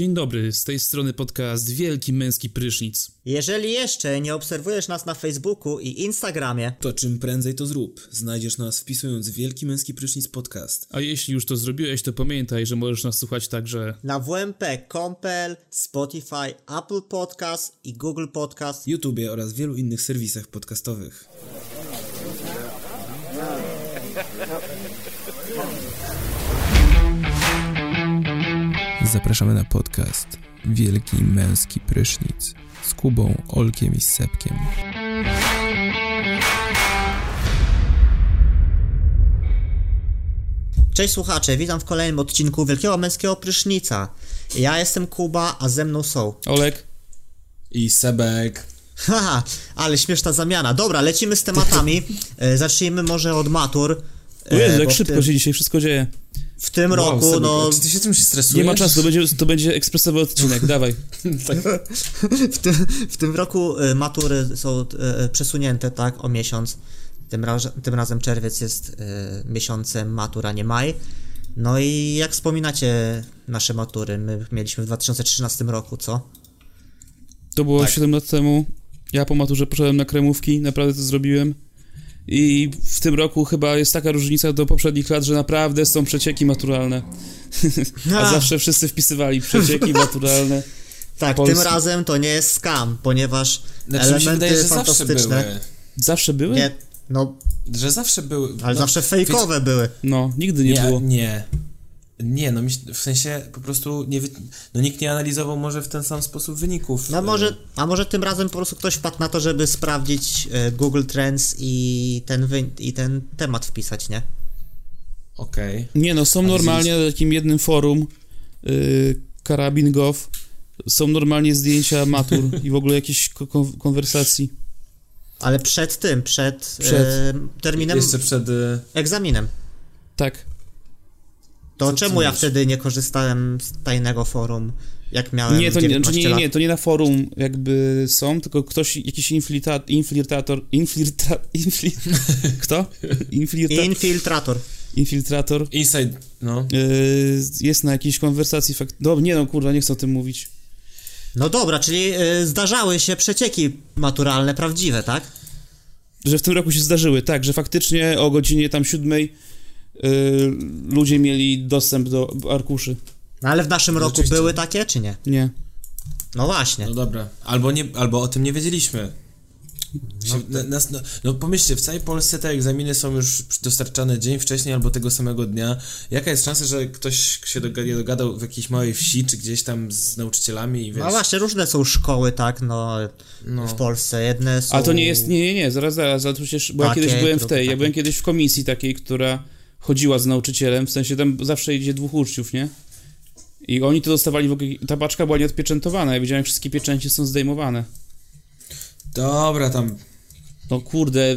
Dzień dobry, z tej strony podcast Wielki Męski Prysznic. Jeżeli jeszcze nie obserwujesz nas na Facebooku i Instagramie, To czym prędzej to zrób. Znajdziesz nas wpisując Wielki Męski Prysznic Podcast. A jeśli już to zrobiłeś, to pamiętaj, że możesz nas słuchać także na WMP, Compel, Spotify, Apple Podcast i Google Podcast. YouTube oraz wielu innych serwisach podcastowych. Zapraszamy na podcast Wielki Męski Prysznic z Kubą, Olkiem i Sepkiem. Cześć słuchacze, witam w kolejnym odcinku Wielkiego Męskiego Prysznica. Ja jestem Kuba, a ze mną są. Olek. I Sebek. Haha, ale śmieszna zamiana. Dobra, lecimy z tematami. E, Zacznijmy może od matur. O Jezu, E, jak szybko tym- się dzisiaj wszystko dzieje. W tym Wow, roku, Sebek, no, Czy ty się czymś stresujesz? Nie ma czasu, to będzie, to będzie ekspresowy odcinek, dawaj. w tym, w tym roku e, matury są e, przesunięte, tak, o miesiąc. Tym, raz, tym razem czerwiec jest miesiącem matur, a nie maj. No i jak wspominacie nasze matury? My mieliśmy w 2013 roku, co? To było Tak. 7 lat temu. Ja po maturze poszedłem na kremówki, naprawdę to zrobiłem. I w tym roku chyba jest taka różnica do poprzednich lat, że naprawdę są przecieki maturalne. A A. zawsze wszyscy wpisywali przecieki maturalne. Tak, Polski. tym razem to nie jest scam, ponieważ Znaczy, elementy wydaje, że zawsze fantastyczne. były. Zawsze były? Nie, no, Że zawsze były. ale no, zawsze fejkowe były. No, nigdy nie, nie, było. Nie. Nie, no w sensie po prostu nie, no nikt nie analizował może w ten sam sposób wyników. No może, a może tym razem po prostu ktoś wpadł na to, żeby sprawdzić e, Google Trends i ten, wy, i ten temat wpisać, nie? Okej. Nie no, są Ale normalnie na takim jednym forum yy, Karabin Gov są normalnie zdjęcia matur i w ogóle jakieś ko- kon- konwersacji. Ale przed tym, przed, Przed. E, terminem Jeszcze przed... egzaminem. Tak. To Co czemu ja wtedy nie korzystałem z tajnego forum, jak miałem Nie, to nie, 19 znaczy nie, nie, to nie na forum jakby są, tylko ktoś, jakiś infiltra, infiltrator, infiltra, kto? Infiltra, Infiltrator. infiltrator Inside, no. yy, jest na jakiejś konwersacji fakt... No nie no, kurwa, nie chcę o tym mówić. No dobra, czyli e, zdarzały się przecieki maturalne prawdziwe, tak? Że w tym roku się zdarzyły, tak, że faktycznie o godzinie tam siódmej yy, ludzie mieli dostęp do arkuszy. No ale w naszym roku były takie, czy nie? Nie. No właśnie. No dobra. Albo, nie, albo o tym nie wiedzieliśmy. Nas, no, no pomyślcie, w całej Polsce te egzaminy są już dostarczane dzień wcześniej albo tego samego dnia. Jaka jest szansa, że ktoś się doga- dogadał w jakiejś małej wsi, czy gdzieś tam z nauczycielami i wiesz... No właśnie, różne są szkoły, tak, no, No. w Polsce. Jedne są... A to nie jest, nie, nie, nie, zaraz, zaraz, zaraz przecież, bo ja kiedyś byłem w tej, ja byłem kiedyś w komisji takiej, która chodziła z nauczycielem, w sensie tam zawsze idzie dwóch uczniów, nie? I oni to dostawali w ogóle, ta paczka była nieodpieczętowana, ja widziałem, jak wszystkie pieczęcie są zdejmowane. Dobra, tam... No kurde,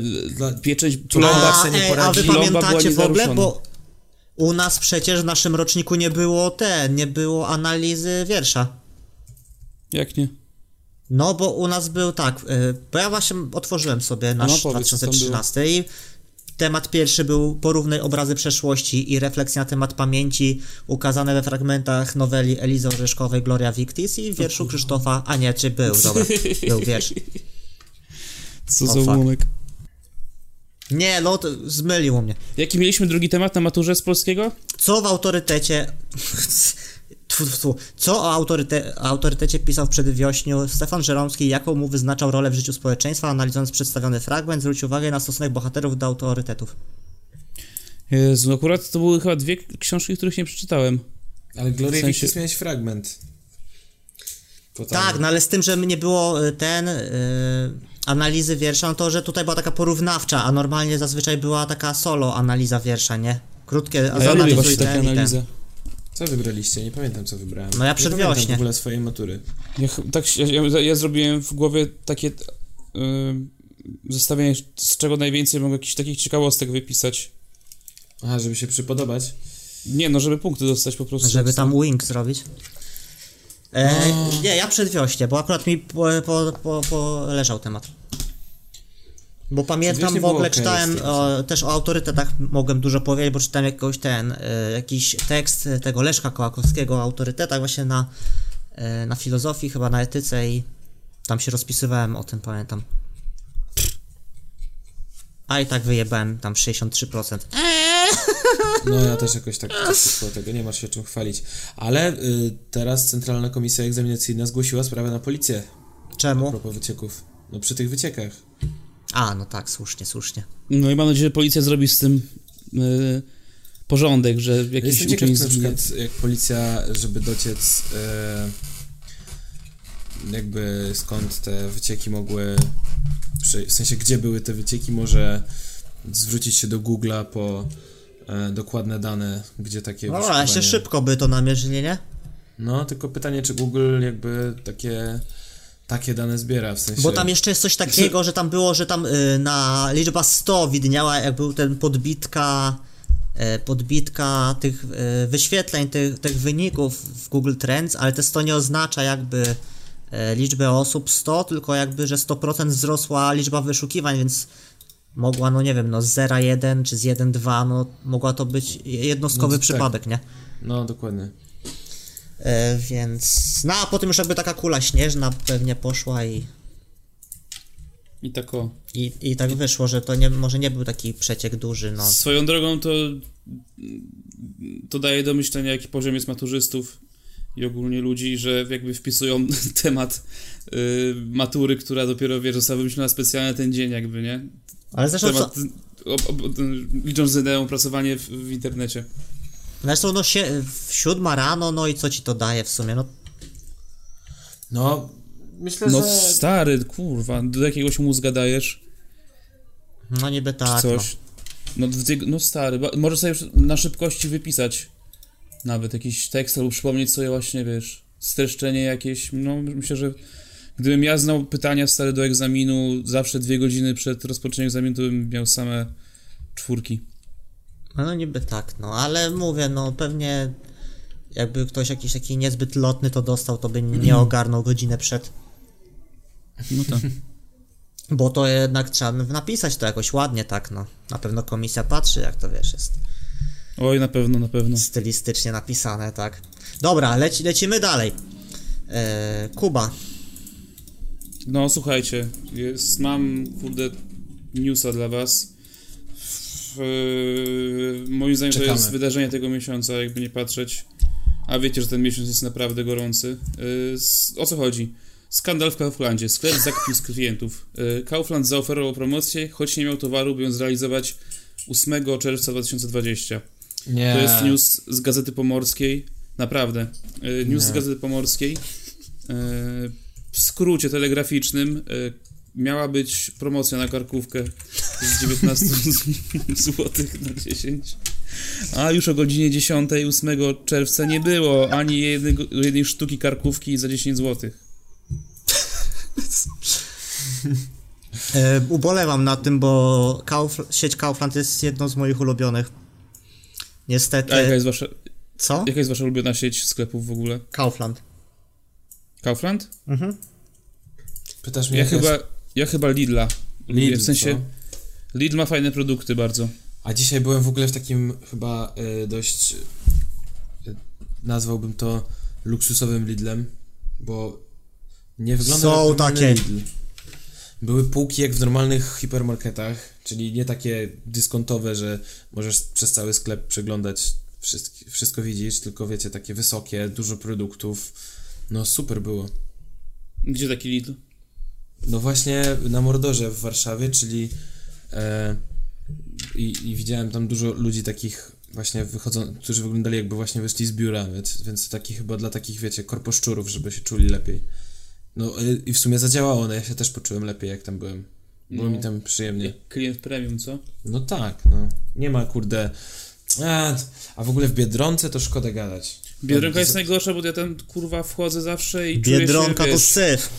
pieczęć, Plomba sobie nie ej, a wy pamiętacie w ogóle, bo u nas przecież w naszym roczniku nie było te, nie było analizy wiersza. jak nie? No, bo u nas był tak, y, bo ja właśnie otworzyłem sobie nasz No, powiedz, co tam 2013 i temat pierwszy był porównaj obrazy przeszłości i refleksja na temat pamięci ukazane we fragmentach noweli Elizy Orzeszkowej Gloria Victis i wierszu Krzysztofa, a nie, czy był, dobra, był wiersz. Co za fuck. ułomek. Nie, to zmyliło mnie. Jaki mieliśmy drugi temat na maturze z polskiego? Co w autorytecie. Tfu, tfu. Co o autoryte, autorytecie pisał w przedwiośniu Stefan Żeromski, jaką mu wyznaczał rolę w życiu społeczeństwa, analizując przedstawiony fragment, zwróć uwagę na stosunek bohaterów do autorytetów. Jezu, akurat to były chyba dwie książki, których nie przeczytałem. Ale Gloria W sensie- miałeś fragment. Potem- Tak, no ale z tym, że nie było y, ten y, analizy wiersza, no to, że tutaj była taka porównawcza, a normalnie zazwyczaj była taka solo analiza wiersza, nie? Krótkie, A ja lubię właśnie takie i analizy. Co wybraliście? Nie pamiętam, co wybrałem. No ja Nie przedwiośnie. pamiętam w ogóle swojej matury. Ja, tak, ja, ja, ja zrobiłem w głowie takie yy, zestawienie, z czego najwięcej mogę jakichś takich ciekawostek wypisać. Aha, żeby się przypodobać. Nie, no żeby punkty dostać po prostu. Żeby tam wing zrobić. E, nie, ja przedwiośnie, bo akurat mi po, po, po, po leżał temat. Bo pamiętam, w ogóle czytałem o, też o autorytetach, mogłem dużo powiedzieć, bo czytałem jakoś ten, e, jakiś tekst tego Leszka Kołakowskiego o autorytetach właśnie na e, na filozofii, chyba na etyce i tam się rozpisywałem o tym, pamiętam. A i tak wyjebałem tam 63%. No ja też jakoś tak koło tego, nie masz się czym chwalić. Ale y, teraz Centralna Komisja Egzaminacyjna zgłosiła sprawę na policję a Czemu? propos wycieków. No przy tych wyciekach. A, no tak, słusznie, słusznie. No i mam nadzieję, że policja zrobi z tym y, porządek, że Ja jakiś Jestem ciekaw, czy na przykład jak policja, żeby dociec e, jakby skąd te wycieki mogły, w sensie gdzie były te wycieki, może zwrócić się do Google'a po e, dokładne dane, gdzie takie No, ale się wyszukiwanie- szybko by to namierzyli, nie? No, tylko pytanie, czy Google jakby takie takie dane zbiera, w sensie... Bo tam jeszcze jest coś takiego, że tam było, że tam y, na liczba 100 widniała, jak był ten podbitka, y, podbitka tych y, wyświetleń, tych, tych wyników w Google Trends, ale te 100 nie oznacza jakby y, liczbę osób 100, tylko jakby, że 100% wzrosła liczba wyszukiwań, więc mogła, no nie wiem, no z 0,1 czy z 1,2, no mogła to być jednostkowy No to tak. przypadek, nie? No, dokładnie. E, więc, no a potem już jakby taka kula śnieżna pewnie poszła i I tak o. I, I tak wyszło, że to nie, może nie był taki przeciek duży, no. Swoją drogą to to daje do myślenia, jaki poziom jest maturzystów i ogólnie ludzi, że jakby wpisują temat y, matury, która dopiero, wiesz, została wymyślona specjalnie ten dzień jakby, nie? Ale zresztą, co, Temat, o, o, licząc z ideą opracowanie w, w internecie. Zresztą no się, w siódma rano, no i co ci to daje w sumie, no. No, myślę, No że... stary, kurwa, do jakiegoś mózga dajesz No niby tak, coś. No, tego- no stary, możesz sobie już na szybkości wypisać nawet jakiś tekst albo przypomnieć sobie właśnie, wiesz, streszczenie jakieś. No myślę, że gdybym ja znał pytania stare do egzaminu zawsze dwie godziny przed rozpoczęciem egzaminu, to bym miał same czwórki. No. No niby tak, no, ale mówię, no pewnie jakby ktoś jakiś taki niezbyt lotny to dostał, to by nie ogarnął godzinę przed. No tak. Bo to jednak trzeba napisać to jakoś ładnie, tak, no. Na pewno komisja patrzy, jak to wiesz, jest Oj, na pewno, na pewno. stylistycznie napisane, tak. Dobra, leci, lecimy dalej. Eee, Kuba. No słuchajcie, jest, mam kurde newsa dla was. W, e, moim zdaniem Czekamy. to jest wydarzenie tego miesiąca, jakby nie patrzeć. A wiecie, że ten miesiąc jest naprawdę gorący. S- o co chodzi? Skandal w Kauflandzie. Sklep zakpił z klientów. E, Kaufland zaoferował promocję, choć nie miał towaru, by ją zrealizować 8 czerwca 2020. Nie. To jest news z Gazety Pomorskiej. Naprawdę. News Nie. z Gazety Pomorskiej. W skrócie telegraficznym miała być promocja na karkówkę z 19 zł na 10. A już o godzinie 10 8 czerwca nie było ani jednego, jednej sztuki karkówki za 10 zł. E, ubolewam nad tym, bo Kauf, sieć Kaufland jest jedną z moich ulubionych. Niestety. A jaka jest wasza, Co? jaka jest wasza ulubiona sieć sklepów w ogóle? Kaufland. Kaufland? Mhm. Pytasz mnie, Ja chyba, jest- ja chyba Lidla. Lidl, w sensie co? Lidl ma fajne produkty bardzo. A dzisiaj byłem w ogóle w takim chyba y, dość y, nazwałbym to luksusowym Lidlem, bo nie wygląda Są takie. Lidl. Były półki jak w normalnych hipermarketach, czyli nie takie dyskontowe, że możesz przez cały sklep przeglądać, wszystko, wszystko widzisz, tylko wiecie, takie wysokie, dużo produktów. No super było. Gdzie taki Lidl? No właśnie na Mordorze w Warszawie, czyli i, i widziałem tam dużo ludzi takich właśnie wychodzą, którzy wyglądali jakby właśnie wyszli z biura, więc, więc taki chyba dla takich, wiecie, korposzczurów, żeby się czuli lepiej. No e, i w sumie zadziałało, no ja się też poczułem lepiej jak tam byłem. Było No. mi tam przyjemnie. Klient premium, co? No tak, no. Nie ma kurde... A, a w ogóle w Biedronce to szkoda gadać. Biedronka jest najgorsza, bo ja tam kurwa wchodzę zawsze i czuję Biedronka się, to syf.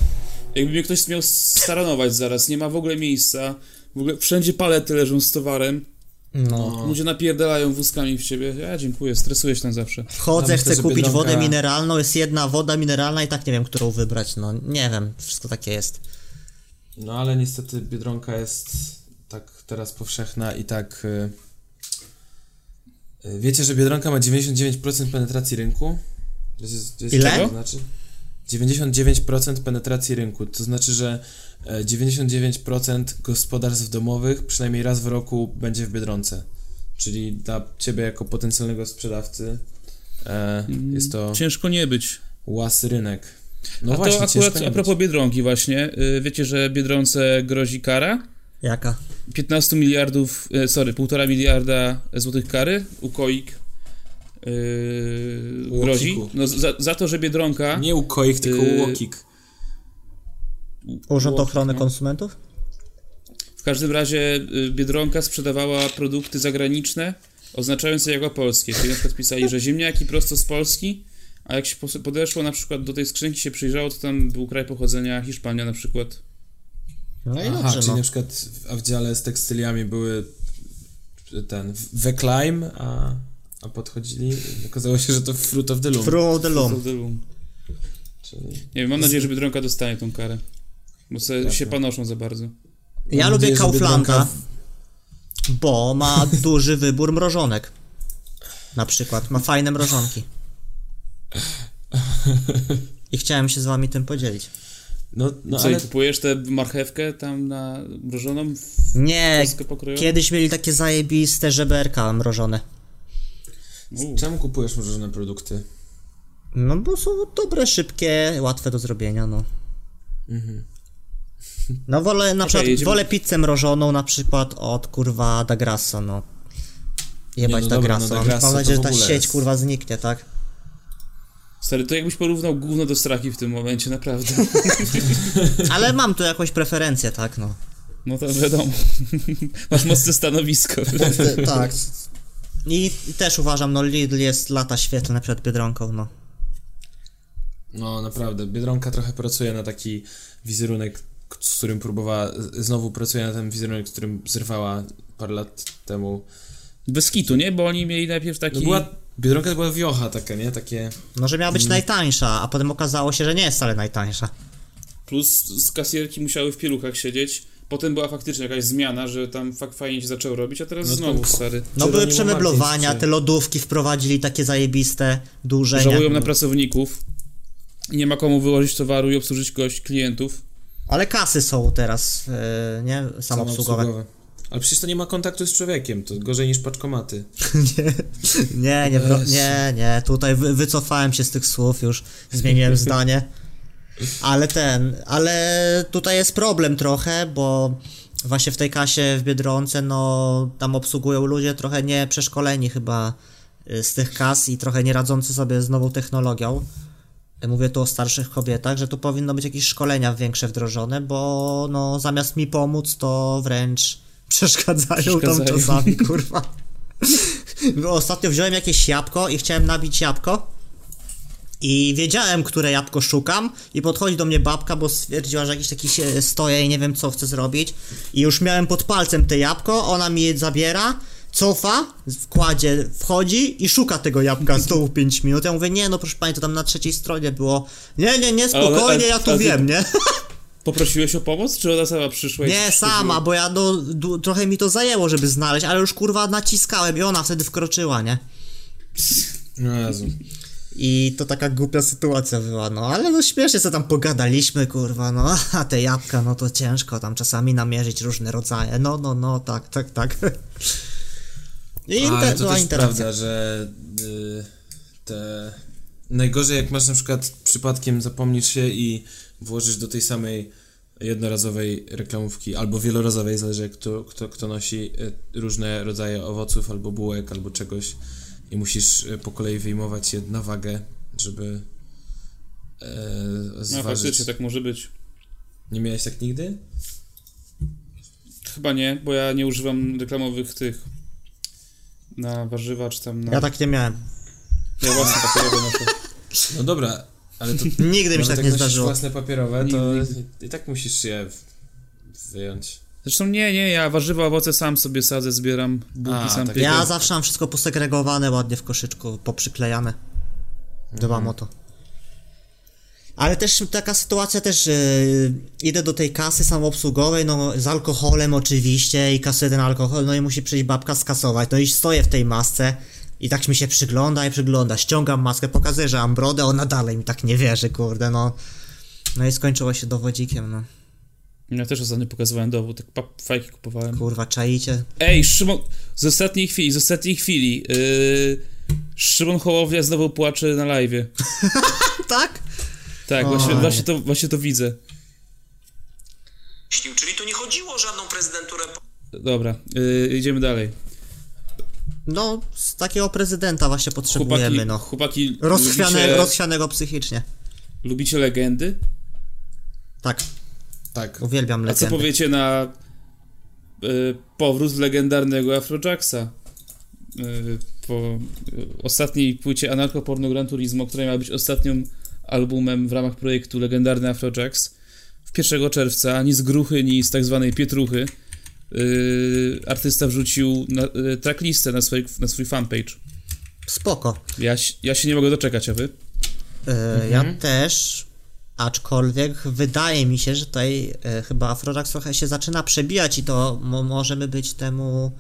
jakby mnie ktoś miał staranować zaraz, nie ma w ogóle miejsca. W ogóle wszędzie palety leżą z towarem. No. Ludzie napierdalają wózkami w ciebie. Ja dziękuję, stresuję się tam zawsze. Wchodzę, Ja chcę kupić wodę mineralną, jest jedna woda mineralna i tak nie wiem, którą wybrać, no nie wiem, wszystko takie jest. No ale niestety Biedronka jest tak teraz powszechna i tak... y, y, Wiecie, że Biedronka ma 99% penetracji rynku? Wiecie, Ile? to znaczy? 99% penetracji rynku. To znaczy, że e, 99% gospodarstw domowych przynajmniej raz w roku będzie w Biedronce. Czyli dla ciebie jako potencjalnego sprzedawcy e, jest to Ciężko nie być. łasy rynek. No A właśnie, to akurat a propos być. Biedronki właśnie. y, Wiecie, że Biedronce grozi kara? Jaka? 15 miliardów, e, sorry, 1,5 miliarda złotych kary UKOIK yy, grozi. No, za, za to, że Biedronka... Nie ukoik, tylko Yy, łokik. Urząd Łokik, Ochrony no. Konsumentów? W każdym razie y, Biedronka sprzedawała produkty zagraniczne oznaczające jako polskie. Czyli na przykład pisali, że ziemniaki prosto z Polski, a jak się podeszło na przykład do tej skrzynki się przyjrzało, to tam był kraj pochodzenia Hiszpania na przykład. No i Aha, dobrze, czyli no. na przykład w, dziale z tekstyliami były ten Weclime, a, a podchodzili, okazało się, że to Fruit of the Loom. Through the loom. Czyli... Nie wiem, mam nadzieję, że Biedronka dostanie tą karę. Bo sobie Jasne. się panoszą za bardzo. Ja Mam lubię nadzieję, Kauflanda, Biedronka- bo ma duży wybór mrożonek. Na przykład, ma fajne mrożonki. I chciałem się z wami tym podzielić. No, no Co, ale i kupujesz tę marchewkę tam na mrożoną? w Nie, kiedyś mieli takie zajebiste żeberka mrożone. U, czemu kupujesz różne produkty? No bo są dobre, szybkie, łatwe do zrobienia, no. No wolę, na Okej, przykład, jedziemy- wolę pizzę mrożoną na przykład od kurwa Da Grasso, no. Jebać no Da dobra, no Grasso. Da Grasso Mam nadzieję, że ta sieć jest- kurwa zniknie, tak? Stary, to jakbyś porównał gówno do straki w tym momencie, naprawdę. Ale mam tu jakąś preferencję, tak, no. No to wiadomo. Masz mocne stanowisko. tak. I, też uważam, no Lidl jest lata świetlne przed Biedronką, no. No naprawdę, Biedronka trochę pracuje na taki wizerunek, z którym próbowała, znowu pracuje na ten wizerunek, z którym zerwała parę lat temu. Bez kitu, nie? Bo oni mieli najpierw taki... No była, Biedronka to była wiocha taka, nie? Takie... No, że miała być najtańsza, a potem okazało się, że nie jest wcale najtańsza. Plus z kasjerki musiały w pieluchach siedzieć. Potem była faktycznie jakaś zmiana, że tam fakt fajnie się zaczął robić, a teraz No to- znowu, stary. No były przemeblowania, te lodówki wprowadzili takie zajebiste, duże, Żałują nie? na pracowników. Nie ma komu wyłożyć towaru i obsłużyć gość klientów. Ale kasy są teraz, e, nie? Samoobsługowe. Ale przecież to nie ma kontaktu z człowiekiem, to gorzej niż paczkomaty. nie, nie, nie, nie, nie, tutaj wy, wycofałem się z tych słów już, zmieniłem zdanie. Ale ten, ale tutaj jest problem trochę, bo właśnie w tej kasie w Biedronce, no tam obsługują ludzie trochę nie przeszkoleni chyba y, z tych kas i trochę nie radzący sobie z nową technologią. Mówię tu o starszych kobietach, że tu powinno być jakieś szkolenia większe wdrożone, bo no zamiast mi pomóc, to wręcz przeszkadzają, tam Przeszkadzają. czasami, kurwa. Ostatnio wziąłem jakieś jabłko i chciałem nabić jabłko. I wiedziałem, które jabłko szukam i podchodzi do mnie babka, bo stwierdziła, że jakiś taki się stoję i nie wiem, co chcę zrobić. I już miałem pod palcem te jabłko, ona mi je zabiera, cofa, wkładzie, wchodzi i szuka tego jabłka znowu 5 minut. Ja mówię, nie no proszę pani, to tam na trzeciej stronie było. Nie, nie, nie, spokojnie, ja tu wiem, nie? Poprosiłeś o pomoc, czy ona sama przyszła Nie, sama, bo ja no, trochę mi to zajęło, żeby znaleźć, ale już kurwa naciskałem i ona wtedy wkroczyła, nie? No Jezu. I to taka głupia sytuacja była, no ale no śmiesznie sobie tam pogadaliśmy, kurwa, no. A te jabłka, no to ciężko tam czasami namierzyć różne rodzaje, no, no, no, tak, tak, tak. I Ale te, to też prawda, że y, te... Najgorzej jak masz na przykład przypadkiem zapomnisz się i włożysz do tej samej jednorazowej reklamówki albo wielorazowej, zależy kto, kto, kto nosi y, różne rodzaje owoców albo bułek albo czegoś i musisz y, po kolei wyjmować je na wagę, żeby e, No zważyć. faktycznie tak może być. Nie miałeś tak nigdy? Chyba nie, bo ja nie używam reklamowych tych na warzywa, czy tam na... Ja tak nie miałem. Ja własne papierowe noszę. No dobra, ale to Nigdy mi się tak jak nie nosisz zdarzyło. własne papierowe, to Nigdy. i tak musisz je wyjąć. Zresztą nie, nie, ja warzywa, owoce sam sobie sadzę, zbieram, bułki A, sam tak. piekę. Ja zawsze mam wszystko posegregowane ładnie w koszyczku, poprzyklejane. Dbam o to. Ale też taka sytuacja też, że idę do tej kasy samoobsługowej, no z alkoholem oczywiście i kasuje ten alkohol, no i musi przyjść babka skasować, no i stoję w tej masce, I tak mi się przygląda i przygląda, ściągam maskę, pokazuję, że mam brodę, ona dalej mi tak nie wierzy, kurde, no. No i skończyło się dowodzikiem, no. Ja też ostatnio pokazywałem dowód, tak fajki kupowałem. Kurwa, czaicie? Ej, Szymon, z ostatniej chwili, z ostatniej chwili, yy, Szymon Hołownia znowu płacze na live'ie. tak? Tak, Oj. właśnie, właśnie, to, właśnie to widzę. Czyli tu nie chodziło o żadną prezydenturę Dobra, yy, idziemy dalej. No, z takiego prezydenta właśnie potrzebujemy, Chłopaki, no. chłopaki Rozchwiane, lubicie, rozchwianego psychicznie. lubicie legendy? Tak, Tak. uwielbiam A co powiecie na y, powrót legendarnego Afrojacksa? Y, po y, ostatniej płycie Anarcho-Porno Gran Turismo, która miała być ostatnią albumem w ramach projektu Legendarny Afrojax. W 1 czerwca, ani z gruchy, ni z tak zwanej pietruchy, y, artysta wrzucił na, y, tracklistę na, swój, na swój fanpage. Spoko. Ja, ja się nie mogę doczekać, a wy? E, Ja też, aczkolwiek wydaje mi się, że tutaj e, chyba Afrojax trochę się zaczyna przebijać i to mo możemy być temu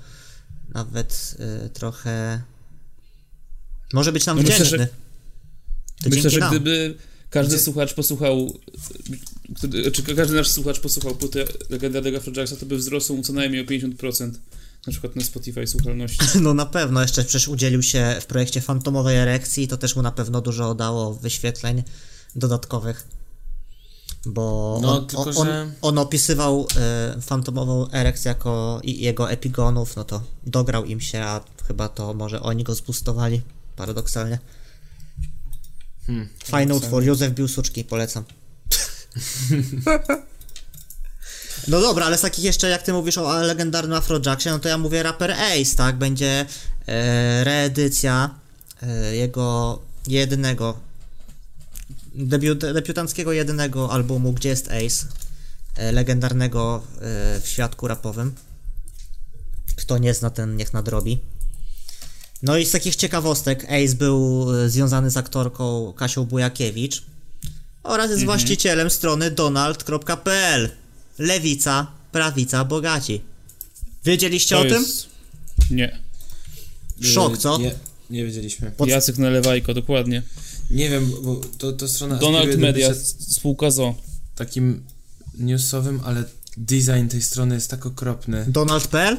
nawet e, trochę... Może być nam No myślę, wdzięczny. że- To Myślę, że gdyby każdy Gdzie- słuchacz posłuchał, czy każdy nasz słuchacz posłuchał płyty legendarnego Afrojacksa, to by wzrosł mu co najmniej o 50%, na przykład na Spotify słuchalności. No na pewno, jeszcze przecież udzielił się w projekcie Fantomowej Erekcji, to też mu na pewno dużo dało wyświetleń dodatkowych. Bo No, on, tylko, on, że- on opisywał e, Fantomową Erekcję jako i jego epigonów, no to dograł im się, a chyba to może oni go zbustowali, paradoksalnie. Hmm, Fajny utwór, Józef Biłsuczki, polecam. No dobra, ale z takich jeszcze, jak ty mówisz o legendarnym Afrojacksie, no to ja mówię raper Ace, tak? Będzie e, reedycja e, jego jedynego, debiut, debiutanckiego jedynego albumu, gdzie jest Ace, e, legendarnego e, w świadku rapowym. Kto nie zna, ten niech nadrobi. No i z takich ciekawostek, Ace był e, związany z aktorką Kasią Bujakiewicz oraz jest właścicielem strony donald.pl. Lewica, prawica, bogaci. Wiedzieliście To o tym? jest... Nie. Szok, co? Nie, nie wiedzieliśmy. Pod- Jacek Nalewajko, dokładnie. Nie wiem, bo to, to strona Donald Media, spółka ZO. takim newsowym, ale design tej strony jest tak okropny. Donald.pl?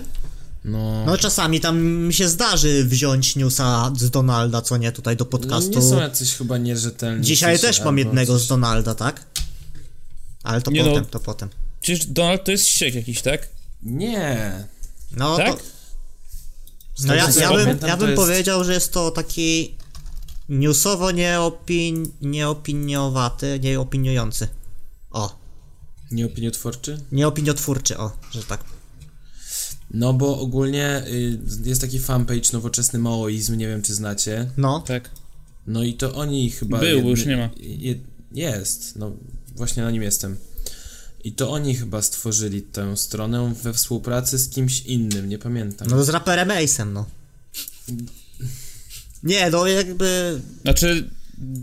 No, No czasami tam mi się zdarzy wziąć newsa z Donalda, co nie, tutaj do no podcastu. nie są jacyś chyba nierzetelni. Dzisiaj też mam jednego coś. z Donalda, tak? Ale to Nie no. potem, to potem. Przecież Donald to jest ściek jakiś, tak? Nie. No Tak? to... No ja, co ja bym, ja bym jest- powiedział, że jest to taki newsowo nieopin... nieopiniowaty, nieopiniujący. O, Nieopiniotwórczy? nieopiniotwórczy, o, że tak. No bo ogólnie y, jest taki fanpage Nowoczesny Maoizm, nie wiem czy znacie. No, Tak. No i to oni chyba... Był, bo już nie ma. Je, jest, no właśnie na nim jestem. I to oni chyba stworzyli tę stronę we współpracy z kimś innym, nie pamiętam. no z raperem Ace'em, no. Nie, no jakby... Znaczy,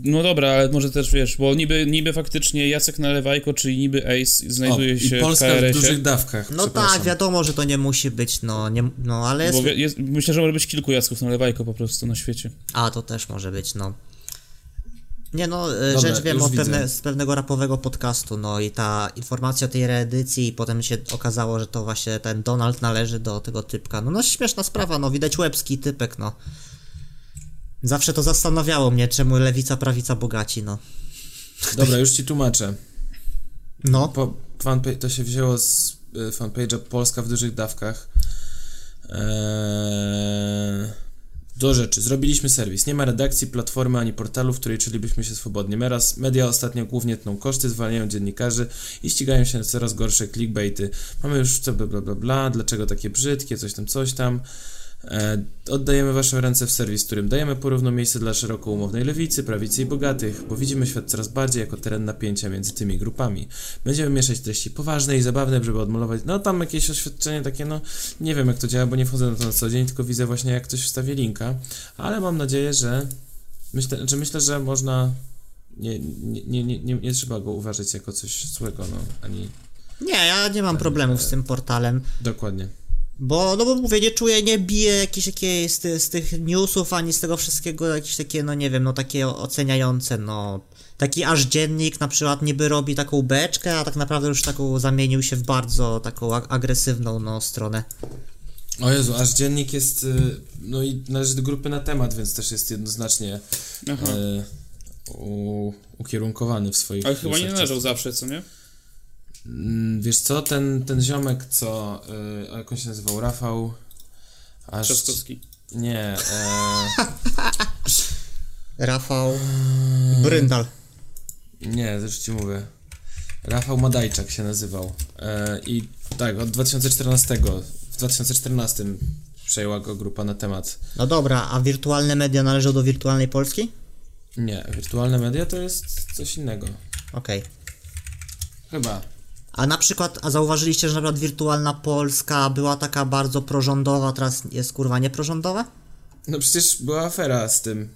no dobra, ale może też wiesz, bo niby, niby faktycznie Jacek Nalewajko, czyli niby Ace znajduje o, się I Polska w w dużych dawkach, No tak, wiadomo, że to nie musi być, no, nie, no ale jest... Bo jest, myślę, że może być kilku Jacków Nalewajko po prostu na świecie. A, to też może być, no. Nie no, e, Dobra, rzecz wiem od pewne, z pewnego rapowego podcastu, no i ta informacja o tej reedycji i potem się okazało, że to właśnie ten Donald należy do tego typka. No, no śmieszna sprawa, no widać łebski typek, no. Zawsze to zastanawiało mnie, czemu lewica, prawica, bogaci, no. Dobra, już ci tłumaczę. No, Po, fanpage, to się wzięło z y, fanpage'a Polska w dużych dawkach. Eee, do rzeczy. Zrobiliśmy serwis. Nie ma redakcji, platformy ani portalu, w której czulibyśmy się swobodnie. Meraz, media ostatnio głównie tną koszty, zwalniają dziennikarzy i ścigają się na coraz gorsze clickbaity. Mamy już co bla bla bla bla, dlaczego takie brzydkie, coś tam, coś tam. E, oddajemy Wasze ręce w serwis, w którym dajemy porówno miejsce dla szeroko umownej lewicy, prawicy i bogatych, bo widzimy świat coraz bardziej jako teren napięcia między tymi grupami. Będziemy mieszać treści poważne i zabawne, żeby odmalować, no tam jakieś oświadczenie takie, no nie wiem jak to działa, bo nie wchodzę na to na co dzień, tylko widzę właśnie jak ktoś wstawi linka, ale mam nadzieję, że myślę, że myślę, że można nie, nie, nie, nie, nie, nie trzeba go uważać jako coś złego, no, ani nie, ja nie mam problemów z tym portalem. dokładnie. Bo, no bo mówię, nie czuję, nie bije jakieś takie z, ty, z tych newsów, ani z tego wszystkiego jakieś takie, no nie wiem, no takie oceniające, no. Taki aż dziennik na przykład niby robi taką beczkę, a tak naprawdę już taką zamienił się w bardzo taką ag- agresywną, no, stronę. O Jezu, aż dziennik jest, y, no i należy do grupy na temat, więc też jest jednoznacznie Aha. e, u, ukierunkowany w swoich... Ale chyba nie należał zawsze, co nie? Mm, Wiesz co, ten, ten ziomek, co, y, a jak on się nazywał, Rafał... Aż... Trzaskowski. Nie, e, Rafał Bryndal. nie, już ci mówię. Rafał Madajczak się nazywał. E, I tak, od 2014, w 2014 przejęła go grupa na temat. No dobra, a wirtualne media należą do wirtualnej Polski? Nie, wirtualne media to jest coś innego. Okej. Chyba. A na przykład, a zauważyliście, że na przykład wirtualna Polska była taka bardzo prorządowa, teraz jest kurwa nieprorządowa? No przecież była afera z tym,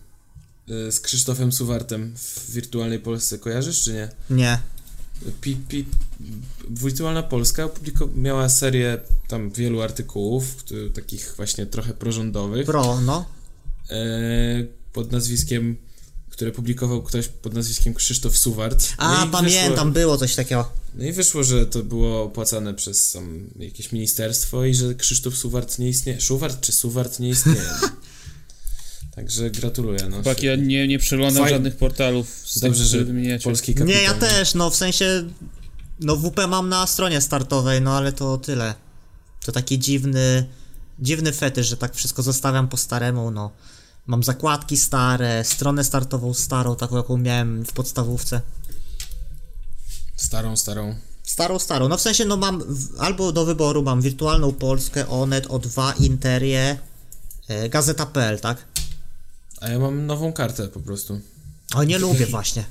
y, z Krzysztofem Suwartem w wirtualnej Polsce, kojarzysz czy nie? Nie. Pi, pi, Wirtualna Polska miała serię tam wielu artykułów, który, takich właśnie trochę prorządowych, Pro, no. e, pod nazwiskiem, które publikował ktoś pod nazwiskiem Krzysztof Suwart. A, No pamiętam, Wyszło, było coś takiego. no i wyszło, że to było opłacane przez tam jakieś ministerstwo i że Krzysztof Suwart nie istnieje. Szuwart czy Suwart nie istnieje. Także gratuluję. No, Tak, ja nie, nie przeglądam Faj- żadnych portalów z Dobrze, że wymieniacie. polski kapitał. Nie, ja no. też, no w sensie. No WP mam na stronie startowej, no ale to tyle. To taki dziwny. Dziwny fetysz, że tak wszystko zostawiam po staremu, no. Mam zakładki stare, stronę startową starą, taką jaką miałem w podstawówce. Starą, starą. Starą, starą. No w sensie, no mam w, albo do wyboru mam wirtualną Polskę, Onet, O2, Interię, e, Gazeta.pl, tak? A ja mam nową kartę po prostu. O, nie lubię właśnie.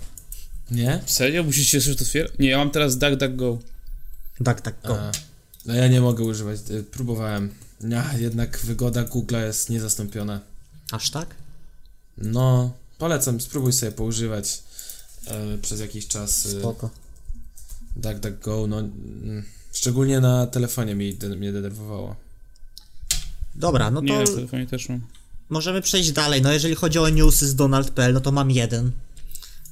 Nie? Serio? Musisz się jeszcze to otwierać? Nie, ja mam teraz DuckDuckGo. Go. A, no ja nie mogę używać. y, Próbowałem. Ja, jednak wygoda Google'a jest niezastąpiona. Aż tak? No, polecam, spróbuj sobie poużywać e, przez jakiś czas y, Spoko. DuckDuckGo, no mm, szczególnie na telefonie mi, de, mnie denerwowało. Dobra, no Nie, to na telefonie też mam. możemy przejść dalej. No jeżeli chodzi o newsy z Donald.pl, no to mam jeden.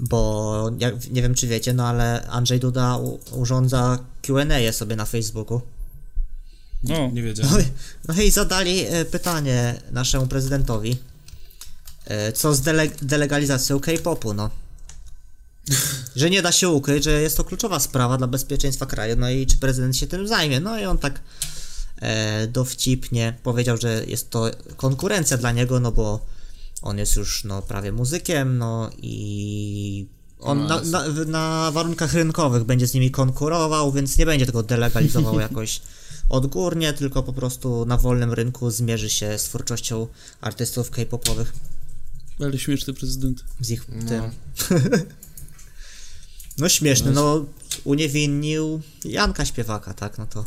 Bo jak, nie wiem czy wiecie, no ale Andrzej Duda u, urządza Q&A sobie na Facebooku. No, Nie No wiedziałem. no i zadali e, pytanie naszemu prezydentowi. E, co z dele, delegalizacją K-popu, no. Że nie da się ukryć, że jest to kluczowa sprawa dla bezpieczeństwa kraju, no i czy prezydent się tym zajmie. No i on tak e, dowcipnie powiedział, że jest to konkurencja dla niego, no bo on jest już no, prawie muzykiem, no i on No, na, na, na warunkach rynkowych będzie z nimi konkurował, więc nie będzie tego delegalizował jakoś odgórnie, tylko po prostu na wolnym rynku zmierzy się z twórczością artystów k-popowych, ale śmieszny prezydent. z ich No. tym. No śmieszny, no uniewinnił Janka Śpiewaka, tak, no to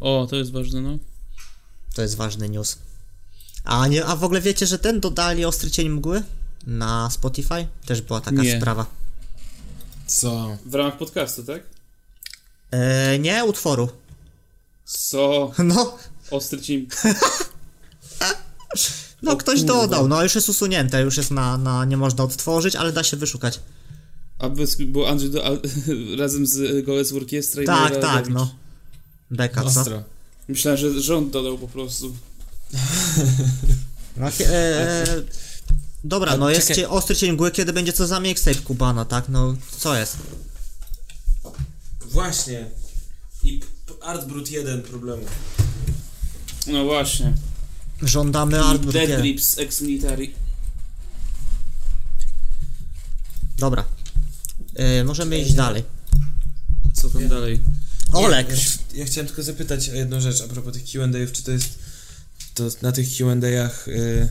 O, to jest ważne, no. to jest ważny news. A nie, a w ogóle wiecie, że ten dodali Ostry Cień Mgły na Spotify? Też była taka Nie. sprawa. Co? W ramach podcastu, tak? E, nie, utworu. Co? No, Ostry cień. no O ktoś kurwa. dodał, no już jest usunięte, już jest na, na, nie można odtworzyć, ale da się wyszukać. A bez, bo Andrzej do, a, razem z Golec Orkiestra i Tak, tak, no. Beka, co? Ostro. Myślałem, że rząd dodał po prostu. No, e, e, dobra, A no jest czekaj. cie, Ostry Cień Mgły, kiedy będzie co za mixtape Kubana, tak? No, co jest? Właśnie. I Artbrut 1 problemu. No właśnie. Żądamy Art Dead Grips ex-military. Dobra. E, możemy iść dalej. Co tam dalej? Olek! Ja, ja chciałem tylko zapytać o jedną rzecz a propos tych Q&A'ów, czy to jest to na tych Q&A'ach y,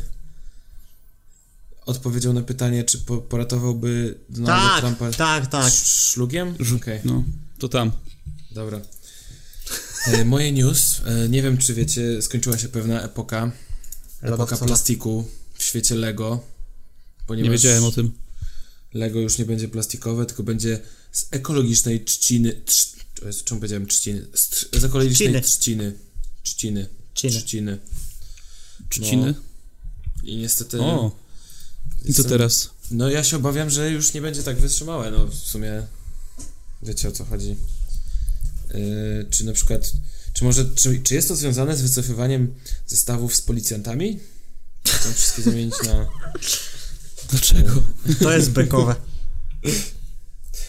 odpowiedział na pytanie, czy po, poratowałby Donalda Tak, Trumpa tak, tak. sz- szlugiem? Okej, No, to tam. dobra. E, moje news, e, nie wiem czy wiecie, skończyła się pewna epoka, epoka plastiku w świecie Lego, ponieważ Nie wiedziałem o tym. Lego już nie będzie plastikowe, tylko będzie z ekologicznej trzciny. Trz, czemu powiedziałem trzciny? Z, z ekologicznej Trzciny. trzciny. Trzciny. Trzciny. Trzciny. Trzciny. I niestety... O. I co teraz? No ja się obawiam, że już nie będzie tak wytrzymałe, no w sumie wiecie o co chodzi. Yy, czy na przykład, czy może, czy, czy jest to związane z wycofywaniem zestawów z policjantami? Chcą wszystkie zamienić na... Dlaczego? To jest bekowe.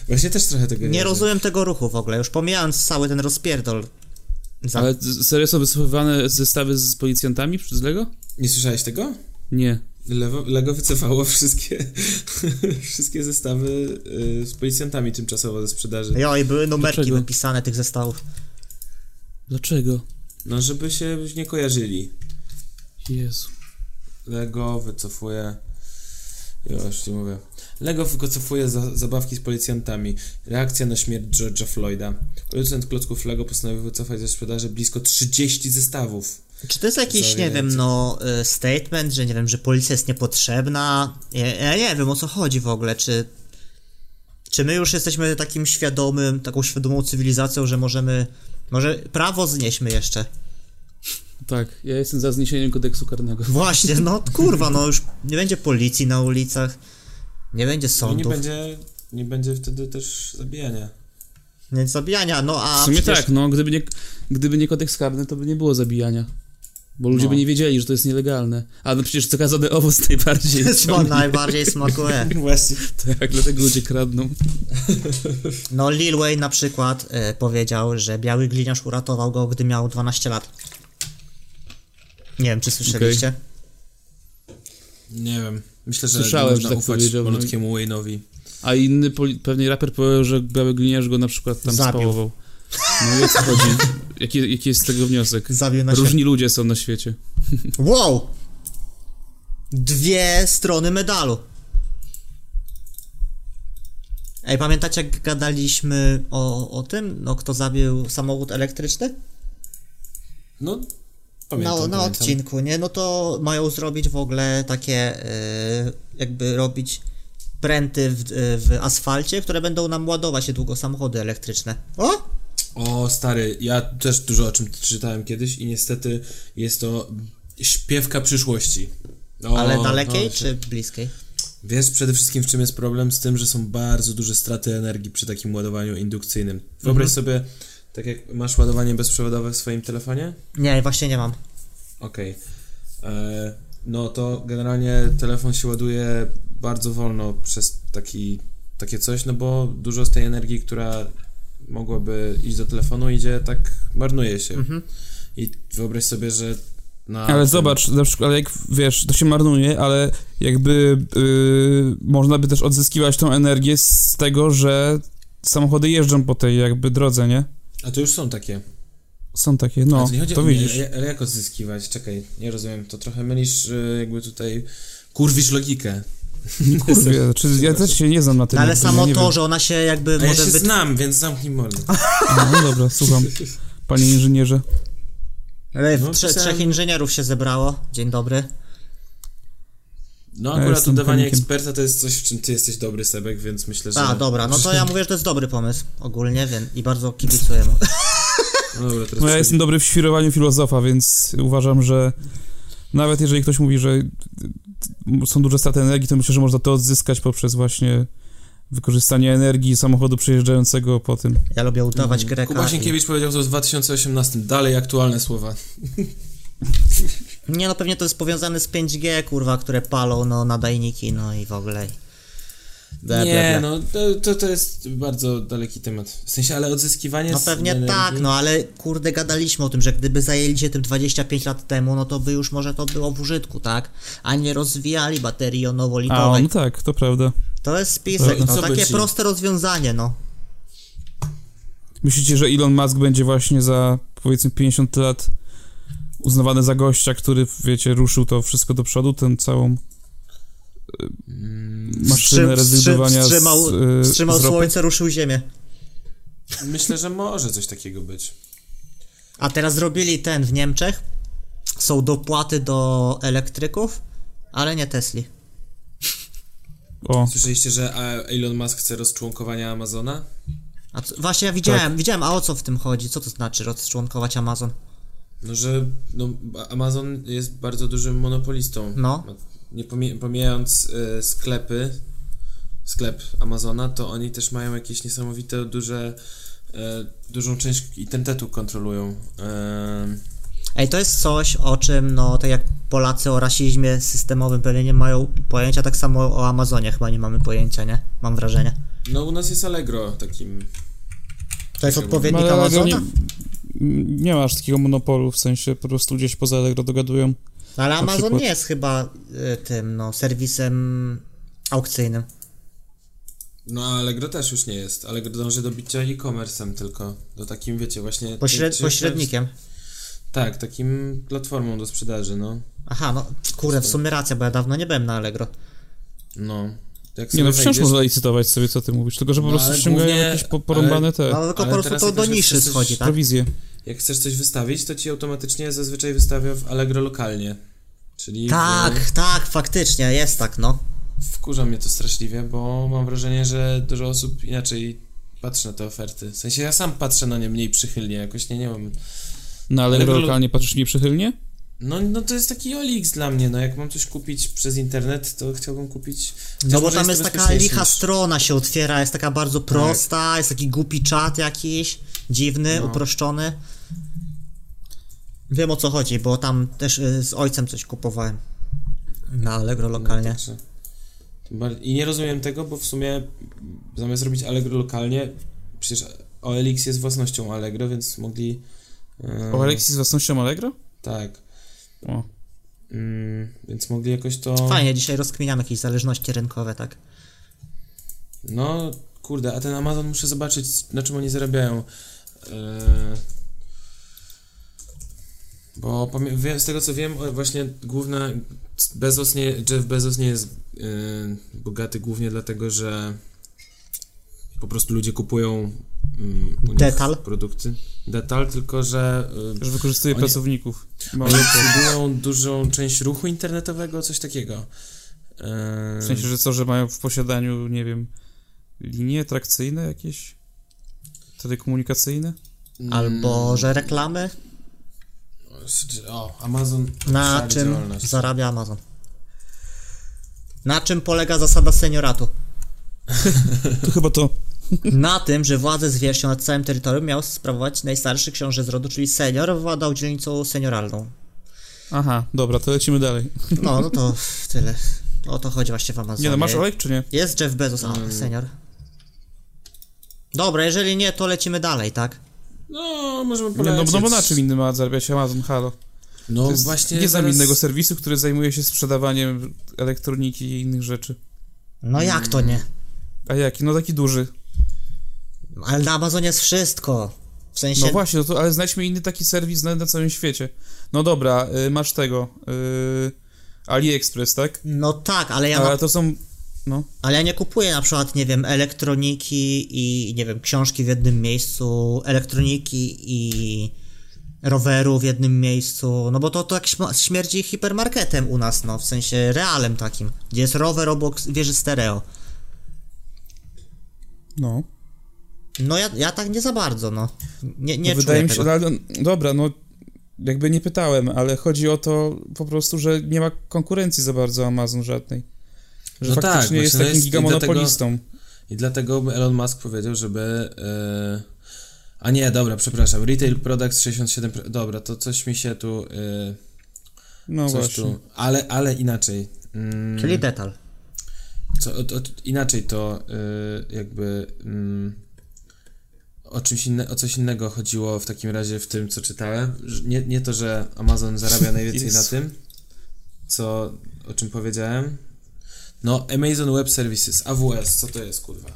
Właśnie też trochę tego Nie wiem. rozumiem tego ruchu w ogóle, już pomijając cały ten rozpierdol. Za... Ale serio są wycofywane zestawy z policjantami przez Lego? Nie słyszałeś tego? Nie. Lego, Lego wycofało wszystkie, wszystkie zestawy yy, z policjantami tymczasowo ze sprzedaży. Jo, i były numerki Dlaczego? wypisane tych zestawów. Dlaczego? No żeby się nie kojarzyli. Jezu. Lego wycofuje. Już ci mówię. Lego wycofuje za, zabawki z policjantami. Reakcja na śmierć George'a Floyda. Producent klocków Lego postanowił wycofać ze sprzedaży blisko 30 zestawów. Czy to jest jakiś, nie wiem, no, y, statement, że nie wiem, że policja jest niepotrzebna? Ja, ja nie wiem, o co chodzi w ogóle, czy... Czy my już jesteśmy takim świadomym, taką świadomą cywilizacją, że możemy... Może prawo znieśmy jeszcze. Tak, ja jestem za zniesieniem kodeksu karnego. Właśnie, no kurwa, no już nie będzie policji na ulicach, nie będzie No nie sądów, nie, będzie, nie będzie wtedy też zabijania. będzie zabijania, no a W sumie przecież... tak, no, gdyby nie, gdyby nie kodeks karny, to by nie było zabijania. Bo ludzie No. by nie wiedzieli, że to jest nielegalne. A no przecież zakazany owoc najbardziej Sma- najbardziej smakuje. Tak, dlatego ludzie kradną. No Lil Wayne na przykład e, powiedział, że biały gliniarz uratował go, gdy miał 12 lat. Nie wiem, czy słyszeliście? Nie wiem. Myślę, że Słyszałem, nie można że tak ufać powiedział, no malutkiemu Wayne'owi. A inny poli- pewnie raper powiedział, że biały gliniarz go na przykład tam Zabił. spałował. No i o co chodzi? Jaki, jaki jest z tego wniosek? Różni ludzie są na świecie. Wow! Dwie strony medalu. Ej, pamiętacie jak gadaliśmy o, o tym? No, kto zabił samochód elektryczny? No, pamiętam, na, na pamiętam. odcinku, nie? No to mają zrobić w ogóle takie, e, jakby robić pręty w, w asfalcie, które będą nam ładować niedługo samochody elektryczne. O! O, stary, ja też dużo o czym czytałem kiedyś i niestety jest to śpiewka przyszłości. O, Ale dalekiej o, czy bliskiej? Wiesz przede wszystkim w czym jest problem? Z tym, że są bardzo duże straty energii przy takim ładowaniu indukcyjnym. Wyobraź Mhm. sobie, tak jak masz ładowanie bezprzewodowe w swoim telefonie? Nie, właśnie nie mam. Okej. E, No to generalnie telefon się ładuje bardzo wolno przez taki, takie coś, no bo dużo z tej energii, która mogłaby iść do telefonu, idzie tak, marnuje się. Mhm. I wyobraź sobie, że na. Ale tym- zobacz, na przykład, jak wiesz, to się marnuje, ale jakby yy, można by też odzyskiwać tą energię z tego, że samochody jeżdżą po tej jakby drodze, nie? A to już są takie. Są takie, no, to, chodzi to widzisz. Nie, ale jak odzyskiwać? Czekaj, nie rozumiem. To trochę mylisz y, jakby tutaj. Kurwisz logikę. Kurwie, czy ja też się nie znam na tym. No ale jakby, samo nie to, wiem. że ona się jakby A ja może się wyt- znam, więc zamknij mordę. No dobra, słucham. Panie inżynierze. Ale No, trze- pisałem- trzech inżynierów się zebrało. Dzień dobry. No Ja akurat jestem udawanie chemikiem. eksperta to jest coś, w czym ty jesteś dobry, Sebek, więc myślę, że... A, dobra, no to ja mówię, że to jest dobry pomysł ogólnie, wiem, i bardzo kibicuję mu. No dobra, teraz No ja jestem dobry w świrowaniu filozofa, więc uważam, że nawet jeżeli ktoś mówi, że są duże straty energii, to myślę, że można to odzyskać poprzez właśnie wykorzystanie energii samochodu przejeżdżającego po tym. Ja lubię udawać Mm. Greka. Kuba i... Sienkiewicz powiedział to w 2018. Dalej aktualne słowa. Nie no, pewnie to jest powiązane z 5G, kurwa, które palą, no, nadajniki, no i w ogóle. Ble, nie, ble. no to, to, to jest bardzo daleki temat. W sensie, ale odzyskiwanie No z pewnie energii- tak, no ale kurde gadaliśmy o tym, że gdyby zajęli się tym 25 lat temu, no to by już może to było w użytku, tak? A nie rozwijali baterii A, jonowo-litowej. no tak, to prawda. To jest spisek, No, no, takie ci? proste rozwiązanie, no. Myślicie, że Elon Musk będzie właśnie za powiedzmy 50 lat uznawany za gościa, który, wiecie, ruszył to wszystko do przodu, tę całą maszynę rezygnowania wstrzymał, z, y, wstrzymał z ropy? słońce, ruszył ziemię. Myślę, że może coś takiego być. A teraz zrobili ten w Niemczech. Są dopłaty do elektryków, ale nie Tesli. O, Słyszeliście, że a, Elon Musk chce rozczłonkowania Amazona? A co, właśnie ja widziałem, Tak. widziałem, a o co w tym chodzi? Co to znaczy rozczłonkować Amazon? No, że no, Amazon jest bardzo dużym monopolistą. No. Nie pomie- pomijając e, sklepy, sklep Amazona, to oni też mają jakieś niesamowite duże, e, dużą część internetu kontrolują. E, Ej, to jest coś, o czym, no, tak jak Polacy o rasizmie systemowym pewnie nie mają pojęcia, tak samo o Amazonie chyba nie mamy pojęcia, nie? Mam wrażenie. no u nas jest Allegro takim. To jest odpowiednik Ale Amazona? nie, nie masz takiego monopolu, w sensie po prostu gdzieś poza Allegro dogadują. No, ale Amazon przykład- nie jest chyba y, tym, no, serwisem aukcyjnym. No a Allegro też już nie jest. Allegro dąży do bicia e-commerce'em tylko. Do takim, wiecie, właśnie... Pośred, czy- pośrednikiem. Tak, takim platformą do sprzedaży, no. Aha, no, kurde, w sumie racja, bo ja dawno nie byłem na Allegro. No. Jak Nie no, wciąż wejdziesz- można licytować sobie, co ty mówisz, tylko że po No, prostu ale ściągają głównie- jakieś po, porąbane te No, tylko ale po prostu to do niszy schodzi, tak? prowizje. Jak chcesz coś wystawić, to ci automatycznie zazwyczaj wystawia w Allegro lokalnie. Czyli Tak, tak, faktycznie, jest tak, no. w, wkurza mnie to straszliwie, bo mam wrażenie, że dużo osób inaczej patrzy na te oferty. W sensie ja sam patrzę na nie mniej przychylnie, jakoś nie, nie mam... Na Allegro Allegro- lokalnie patrzysz nieprzychylnie? No, no to jest taki OLX dla mnie, no jak mam coś kupić przez internet, to chciałbym kupić... No bo tam to jest taka licha niż- strona się otwiera, jest taka bardzo prosta, jest taki głupi czat jakiś, dziwny, No. uproszczony. Wiem o co chodzi, bo tam też y, z ojcem coś kupowałem. Na Allegro lokalnie. No, także- tym bar- I nie rozumiem tego, bo w sumie zamiast robić Allegro lokalnie, przecież OLX jest własnością Allegro, więc mogli... e, O Alexi z własnością Allegro? Tak. O. Mm, więc mogli jakoś to... Fajnie, dzisiaj rozkminiam jakieś zależności rynkowe, tak. No, kurde, a ten Amazon muszę zobaczyć, na czym oni zarabiają. Eee, bo z tego co wiem, właśnie główna Bezos nie, Jeff Bezos nie jest e, bogaty głównie dlatego, że po prostu ludzie kupują mm, u nich Detal. produkty. Detal, tylko że e, Że wykorzystuje Oni- pracowników. Oni obsługują dużą część ruchu internetowego, coś takiego. Eee, W sensie, że co, że mają w posiadaniu, nie wiem, linie atrakcyjne jakieś? Telekomunikacyjne? Albo, że reklamy, O, Amazon. na czym działalność. zarabia Amazon. Na czym polega zasada senioratu? To chyba to. Na tym, że władzę z wierzchnią nad całym terytorium miał sprawować najstarszy książę z rodu, czyli senior, władał dzielnicą senioralną. Aha, dobra, to lecimy dalej. No, no to tyle. O to chodzi właśnie w Amazonie. Nie no, masz Olek czy nie? Jest Jeff Bezos, a, Mm. senior. Dobra, jeżeli nie, to lecimy dalej, tak? No, możemy Nie, no, polecieć. no bo na czym innym ma zarabiać Amazon, halo? No To jest właśnie nie znam innego serwisu, który zajmuje się sprzedawaniem elektroniki i innych rzeczy. No jak to nie? A jaki? No taki duży. Ale na Amazonie jest wszystko. W sensie, No właśnie, no to, ale znajdźmy inny taki serwis na, na całym świecie. No dobra, y, masz tego. Y, AliExpress, tak? no tak, ale ja, Ale na, to są. No. ale ja nie kupuję na przykład, nie wiem, elektroniki i, nie wiem, książki w jednym miejscu, elektroniki i roweru w jednym miejscu, no bo to, to śm- śmierdzi hipermarketem u nas, no, w sensie realem takim, gdzie jest rower obok wieży stereo. No. No ja, ja tak nie za bardzo, no. Nie, nie no czuję wydaje mi się, tego. ale, dobra, no. Jakby nie pytałem, ale chodzi o to po prostu, że nie ma konkurencji za bardzo Amazon żadnej. Że No tak, faktycznie jest właśnie, no takim jest- i gigamonopolistą. I dlatego Elon Musk powiedział, żeby... e, A nie, dobra, przepraszam. Retail Products 67... pro- Dobra, to coś mi się tu... e, No coś właśnie. tu... Ale, ale inaczej. Mm, Czyli detal. Co, inaczej to y, jakby mm, o czymś inne, o coś innego chodziło w takim razie w tym, co czytałem. Nie, nie to, że Amazon zarabia najwięcej na tym, co, o czym powiedziałem. No, Amazon Web Services, AWS, co to jest, kurwa?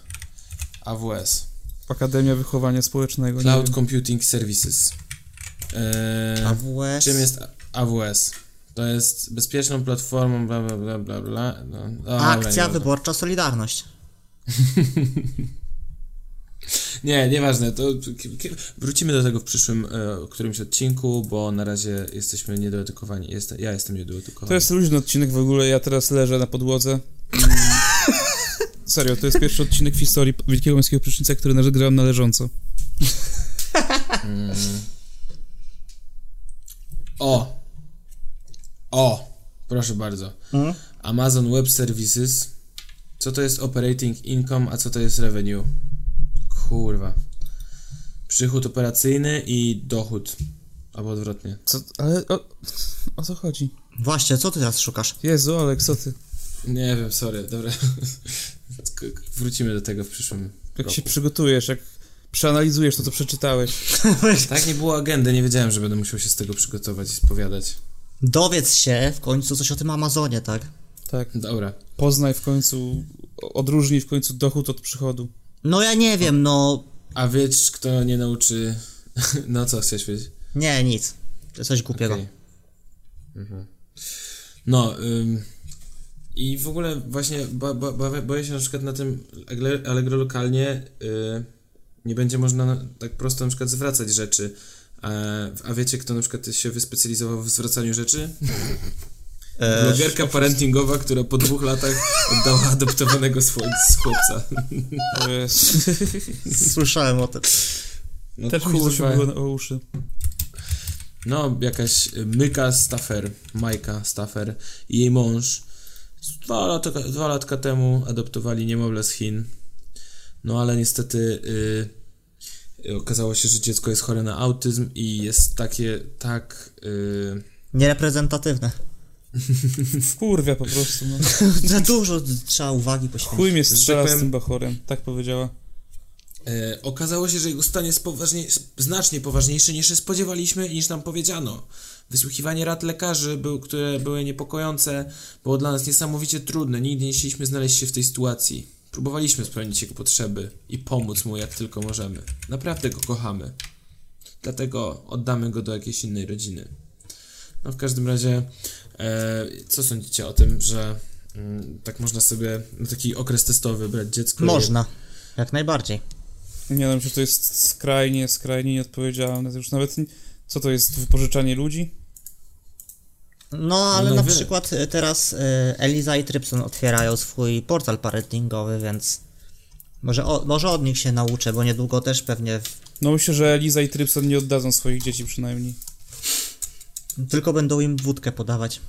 AWS. Akademia Wychowania Społecznego. Cloud. Computing Services. E, AWS. Czym jest AWS? To jest bezpieczną platformą, bla, bla, bla, bla, bla. No, dobra, Akcja nieważne. wyborcza Solidarność. Nie, nieważne, to wrócimy do tego w przyszłym e, którymś odcinku, bo na razie jesteśmy niedoedukowani. Jest, ja jestem niedoedukowany. To jest luźny odcinek w ogóle, ja teraz leżę na podłodze. Serio, to jest pierwszy odcinek w historii Wielkiego Męskiego Prysznica, który nagrałem na leżąco. Mm. O! O! Proszę bardzo. Mhm. Amazon Web Services. Co to jest operating income, a co to jest revenue? Kurwa. Przychód operacyjny i dochód. Albo odwrotnie. Co, ale o, o co chodzi? Właśnie, co ty teraz szukasz? Jezu, Olek, co ty? Nie wiem, sorry, dobra. Wrócimy do tego w przyszłym Jak roku. się przygotujesz, jak przeanalizujesz to, co przeczytałeś. Tak, nie było agendy, nie wiedziałem, że będę musiał się z tego przygotować i spowiadać. Dowiedz się w końcu coś o tym Amazonie, tak? Tak. Dobra. Poznaj w końcu, odróżnij w końcu dochód od przychodu. No ja nie wiem, no... A wiesz, kto nie nauczy... No co chcesz wiedzieć? Nie, nic. To coś głupiego. Okej. Mhm. No, ym, i w ogóle właśnie ba, ba, ba, boję się na przykład na tym Allegro- lokalnie y, nie będzie można na- tak prosto na przykład zwracać rzeczy. A, a wiecie, kto na przykład się wyspecjalizował w zwracaniu rzeczy? E, Blogerka parentingowa, która po dwóch latach oddała adoptowanego z, chłop- z chłopca. To jest... Słyszałem o tym. No, Też mi się kurwa. zrobiło o uszy. No, jakaś Myka Staffer, Majka Staffer i jej mąż dwa lata, dwa latka temu adoptowali niemowlę z Chin. No ale niestety y, okazało się, że dziecko jest chore na autyzm i jest takie, tak... Y, Niereprezentatywne. Wkurwia po prostu, no. Za dużo trzeba uwagi poświęcić. Chuj mnie strzela tak z powiem- tym bachorem, tak powiedziała. E, okazało się, że jego stan jest poważnie, znacznie poważniejszy niż się spodziewaliśmy i niż nam powiedziano. Wysłuchiwanie rad lekarzy, był, które były niepokojące, było dla nas niesamowicie trudne. Nigdy nie chcieliśmy znaleźć się w tej sytuacji. Próbowaliśmy spełnić jego potrzeby i pomóc mu jak tylko możemy. Naprawdę go kochamy. Dlatego oddamy go do jakiejś innej rodziny. No w każdym razie, e, co sądzicie o tym, że mm, tak można sobie na taki okres testowy brać dziecko? Można. Jak najbardziej. Nie wiem, że to jest skrajnie, skrajnie nieodpowiedzialne. To już nawet... Co to jest, wypożyczanie ludzi? No, ale No na wy- przykład y, teraz y, Eliza i Trypson otwierają swój portal parentingowy, więc może, o, może od nich się nauczę, bo niedługo też pewnie w, No myślę, że Liza i Trypson nie oddadzą swoich dzieci przynajmniej. tylko będą im wódkę podawać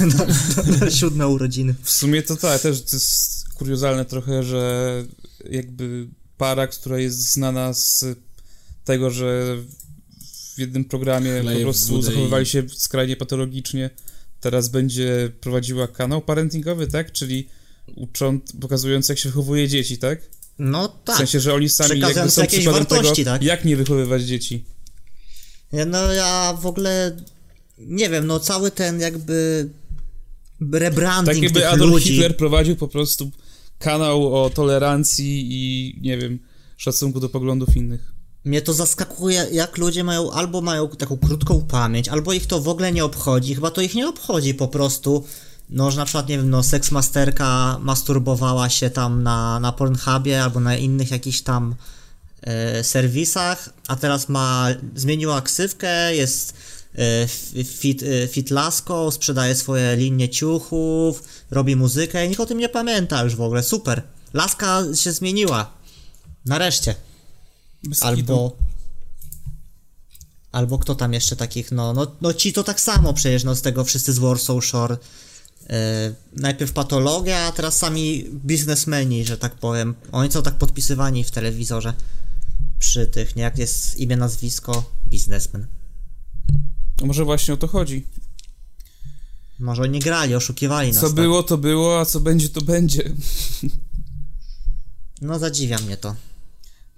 na, na, na siódme urodziny. W sumie to tak, też to jest kuriozalne trochę, że jakby para, która jest znana z tego, że w jednym programie Chleje po w prostu zachowywali się skrajnie patologicznie, teraz będzie prowadziła kanał parentingowy, tak? Czyli ucząc, pokazując jak się wychowuje dzieci, tak? No W tak. sensie, że oni sami jakby są jakieś przykładem wartości, tego, tak? jak nie wychowywać dzieci. No ja w ogóle nie wiem, no cały ten jakby rebranding Tak jakby Adolf ludzi. Hitler prowadził po prostu kanał o tolerancji i nie wiem, szacunku do poglądów innych. Mnie to zaskakuje, jak ludzie mają, albo mają taką krótką pamięć, albo ich to w ogóle nie obchodzi. Chyba to ich nie obchodzi po prostu. No, że na przykład, nie wiem, no, seksmasterka masturbowała się tam na, na Pornhubie albo na innych jakichś tam e, serwisach, a teraz ma, zmieniła ksywkę, jest e, fit, e, fitlasko, sprzedaje swoje linie ciuchów, robi muzykę i nikt o tym nie pamięta już w ogóle. Super. Laska się zmieniła. Nareszcie. Albo. Albo kto tam jeszcze takich, no, no, no ci to tak samo przecież, no z tego wszyscy z Warsaw Shore. E, najpierw patologia, a teraz sami biznesmeni, że tak powiem. Oni są tak podpisywani w telewizorze przy tych, nie? Jak jest imię, nazwisko, biznesmen. A może właśnie o to chodzi. Może oni grali, oszukiwali nas. Co tak? było, to było, a co będzie, to będzie. No zadziwia mnie to.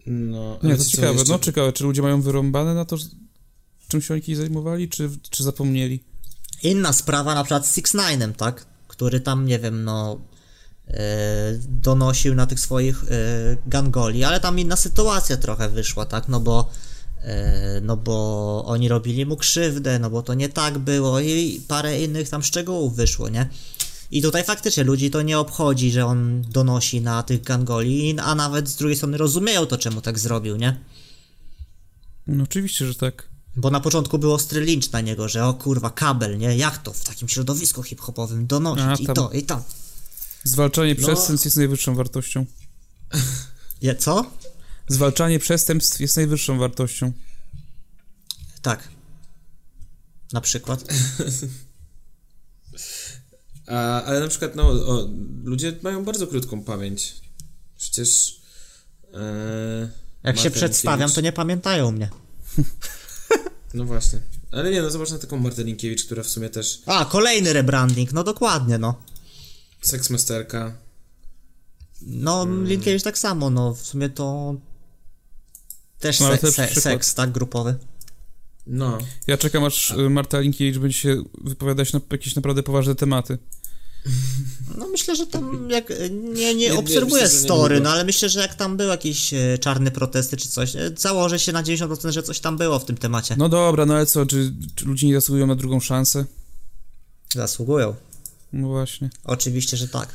No, Nie, ale to ciekawe, jeszcze- no ciekawe, czy ludzie mają wyrąbane na to, czym się oni kiedyś zajmowali, czy, czy zapomnieli? Inna sprawa na przykład z 6 9 tak? Który tam, nie wiem, no e, donosił na tych swoich e, gangoli, ale tam inna sytuacja trochę wyszła, tak? No bo no bo oni robili mu krzywdę, no bo to nie tak było i parę innych tam szczegółów wyszło, nie? I tutaj faktycznie ludzi to nie obchodzi, że on donosi na tych gangoli, a nawet z drugiej strony rozumieją to, czemu tak zrobił, nie? No oczywiście, że tak. Bo na początku był ostry lincz na niego, że o kurwa, kabel, nie? Jak to w takim środowisku hip-hopowym donosić A, i tam- to, i to. Zwalczanie No. przestępstw jest najwyższą wartością. Je, co? Zwalczanie przestępstw jest najwyższą wartością. Tak. Na przykład. A, ale na przykład, no, o, ludzie mają bardzo krótką pamięć. Przecież. E, Jak się przedstawiam, to nie pamiętają mnie. No właśnie. Ale nie, no zobacz na taką Martę Linkiewicz, która w sumie też A, kolejny rebranding, no dokładnie, no. seksmasterka. No, Hmm. Linkiewicz tak samo, no w sumie to też No, se, se, seks, tak, grupowy. No. Ja czekam aż y, Marta Linkiewicz będzie się wypowiadać na jakieś naprawdę poważne tematy. No myślę, że tam jak nie, nie, nie, obserwuję nie story, no ale myślę, że jak tam były jakieś e, czarne protesty czy coś, założę się na 90%, że coś tam było w tym temacie. No dobra, no ale co, czy, czy ludzie nie zasługują na drugą szansę? Zasługują. No właśnie. Oczywiście, że tak.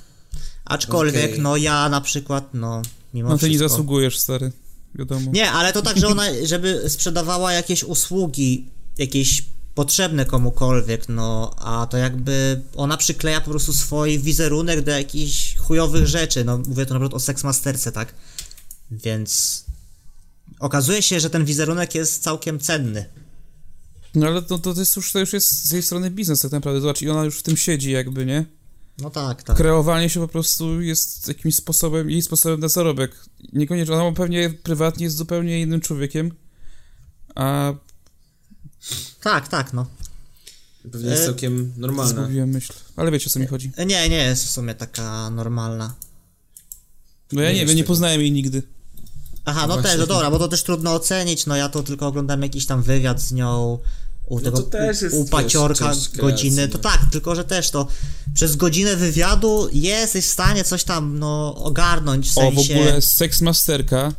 Aczkolwiek, Okej. no ja na przykład, no mimo No ty nie zasługujesz, stary. Wiadomo. Nie, ale to tak, że ona, żeby sprzedawała jakieś usługi, jakieś potrzebne komukolwiek, no, a to jakby ona przykleja po prostu swój wizerunek do jakichś chujowych rzeczy, no, mówię to na przykład o Sexmasterce, tak? Więc okazuje się, że ten wizerunek jest całkiem cenny. No ale to, to, jest już, to już jest z jej strony biznes tak naprawdę. Zobacz, i ona już w tym siedzi jakby, nie? No tak, tak. Kreowanie się po prostu jest jakimś sposobem, jej sposobem na zarobek. Niekoniecznie, ona pewnie prywatnie jest zupełnie innym człowiekiem, a Tak, tak, no. Pewnie jest E, całkiem normalna. zgubiłem myśl. Ale wiecie o co mi chodzi. Nie, nie jest w sumie taka normalna. No ja Nie nie, wiem, nie poznałem jej nigdy. Aha, no też, no dobra, bo to też trudno ocenić, no ja to tylko oglądam jakiś tam wywiad z nią u tego to też jest, u, u wiesz, paciorka godziny, kreacji, to no. tak, tylko że też to przez godzinę wywiadu jesteś w stanie coś tam, no, ogarnąć, w O, w sensie... ogóle Sexmasterka,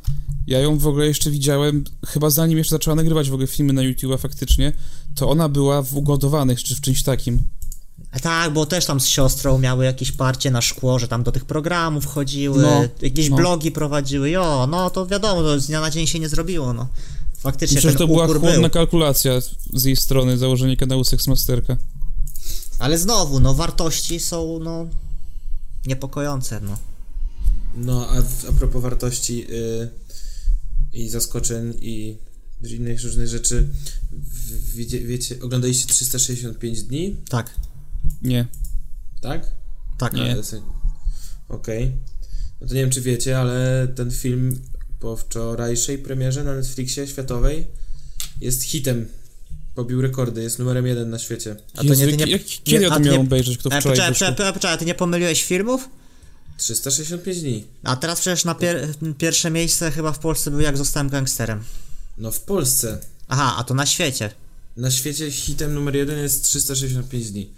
ja ją w ogóle jeszcze widziałem, chyba zanim jeszcze zaczęła nagrywać w ogóle filmy na YouTube'a faktycznie, to ona była w Ugodowanych, czy w czymś takim. Tak, bo też tam z siostrą miały jakieś parcie na szkło, że tam do tych programów chodziły, No, jakieś no. blogi prowadziły, jo, no to wiadomo, to z dnia na dzień się nie zrobiło, no. Faktycznie Myślę, że ten to była chłodna był. kalkulacja z jej strony, założenie kanału Sexmasterka. Ale znowu, no, wartości są, no, niepokojące, no. No, a, a propos wartości y, i zaskoczeń i innych różnych rzeczy, wiecie, wiecie, oglądaliście 365 dni, Tak, tak? Nie. tak. Nie. Ale se- Okej. No to nie wiem, czy wiecie, ale ten film po wczorajszej premierze na Netflixie światowej jest hitem. Pobił rekordy, jest numerem jeden na świecie. A to Jezu, nie, ty nie, jak, kiedy ja a to ty miałem nie- obejrzeć, kto E, wczoraj poczekaj, poczekaj, poczekaj, ty nie pomyliłeś filmów? 365 dni. A teraz przecież na pier pierwsze miejsce chyba w Polsce był Jak zostałem gangsterem. No w Polsce. Aha, a to na świecie. Na świecie hitem numer jeden jest 365 dni.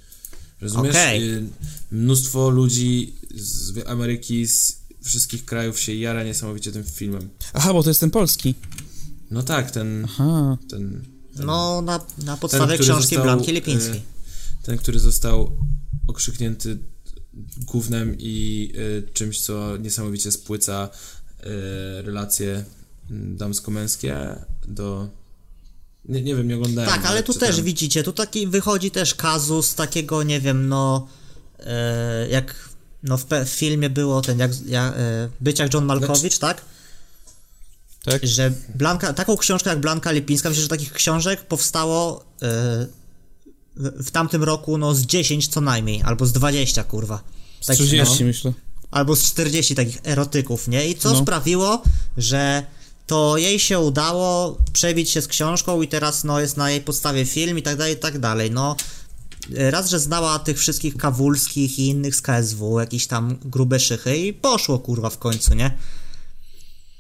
Rozumiesz? Okej. Y, Mnóstwo ludzi z Ameryki, z wszystkich krajów się jara niesamowicie tym filmem. Aha, bo to jest ten polski. No tak, ten... Aha. ten, ten No, na, na podstawie który książki został, Blanki Lipińskiej. y, ten, który został okrzyknięty gównem i y, czymś, co niesamowicie spłyca y, relacje damsko-męskie do... Nie, nie wiem, nie oglądałem. Tak, ale tu czytałem. też widzicie, tu taki wychodzi też kazus takiego, nie wiem, no, e, jak no w, w filmie było ten, jak, ja, e, być jak John Malkowicz, tak? Tak? Że Blanka, taką książkę jak Blanka Lipińska, myślę, że takich książek powstało e, w, tamtym roku, no, z 10 co najmniej, albo z 20, kurwa. Z Takich, 30 no. myślę. albo z 40 takich erotyków, nie? I co No. sprawiło, że to jej się udało przebić się z książką i teraz no jest na jej podstawie film i tak dalej, i tak dalej. No raz, że znała tych wszystkich Kawulskich i innych z KSW, jakieś tam grube szychy i poszło kurwa w końcu, nie?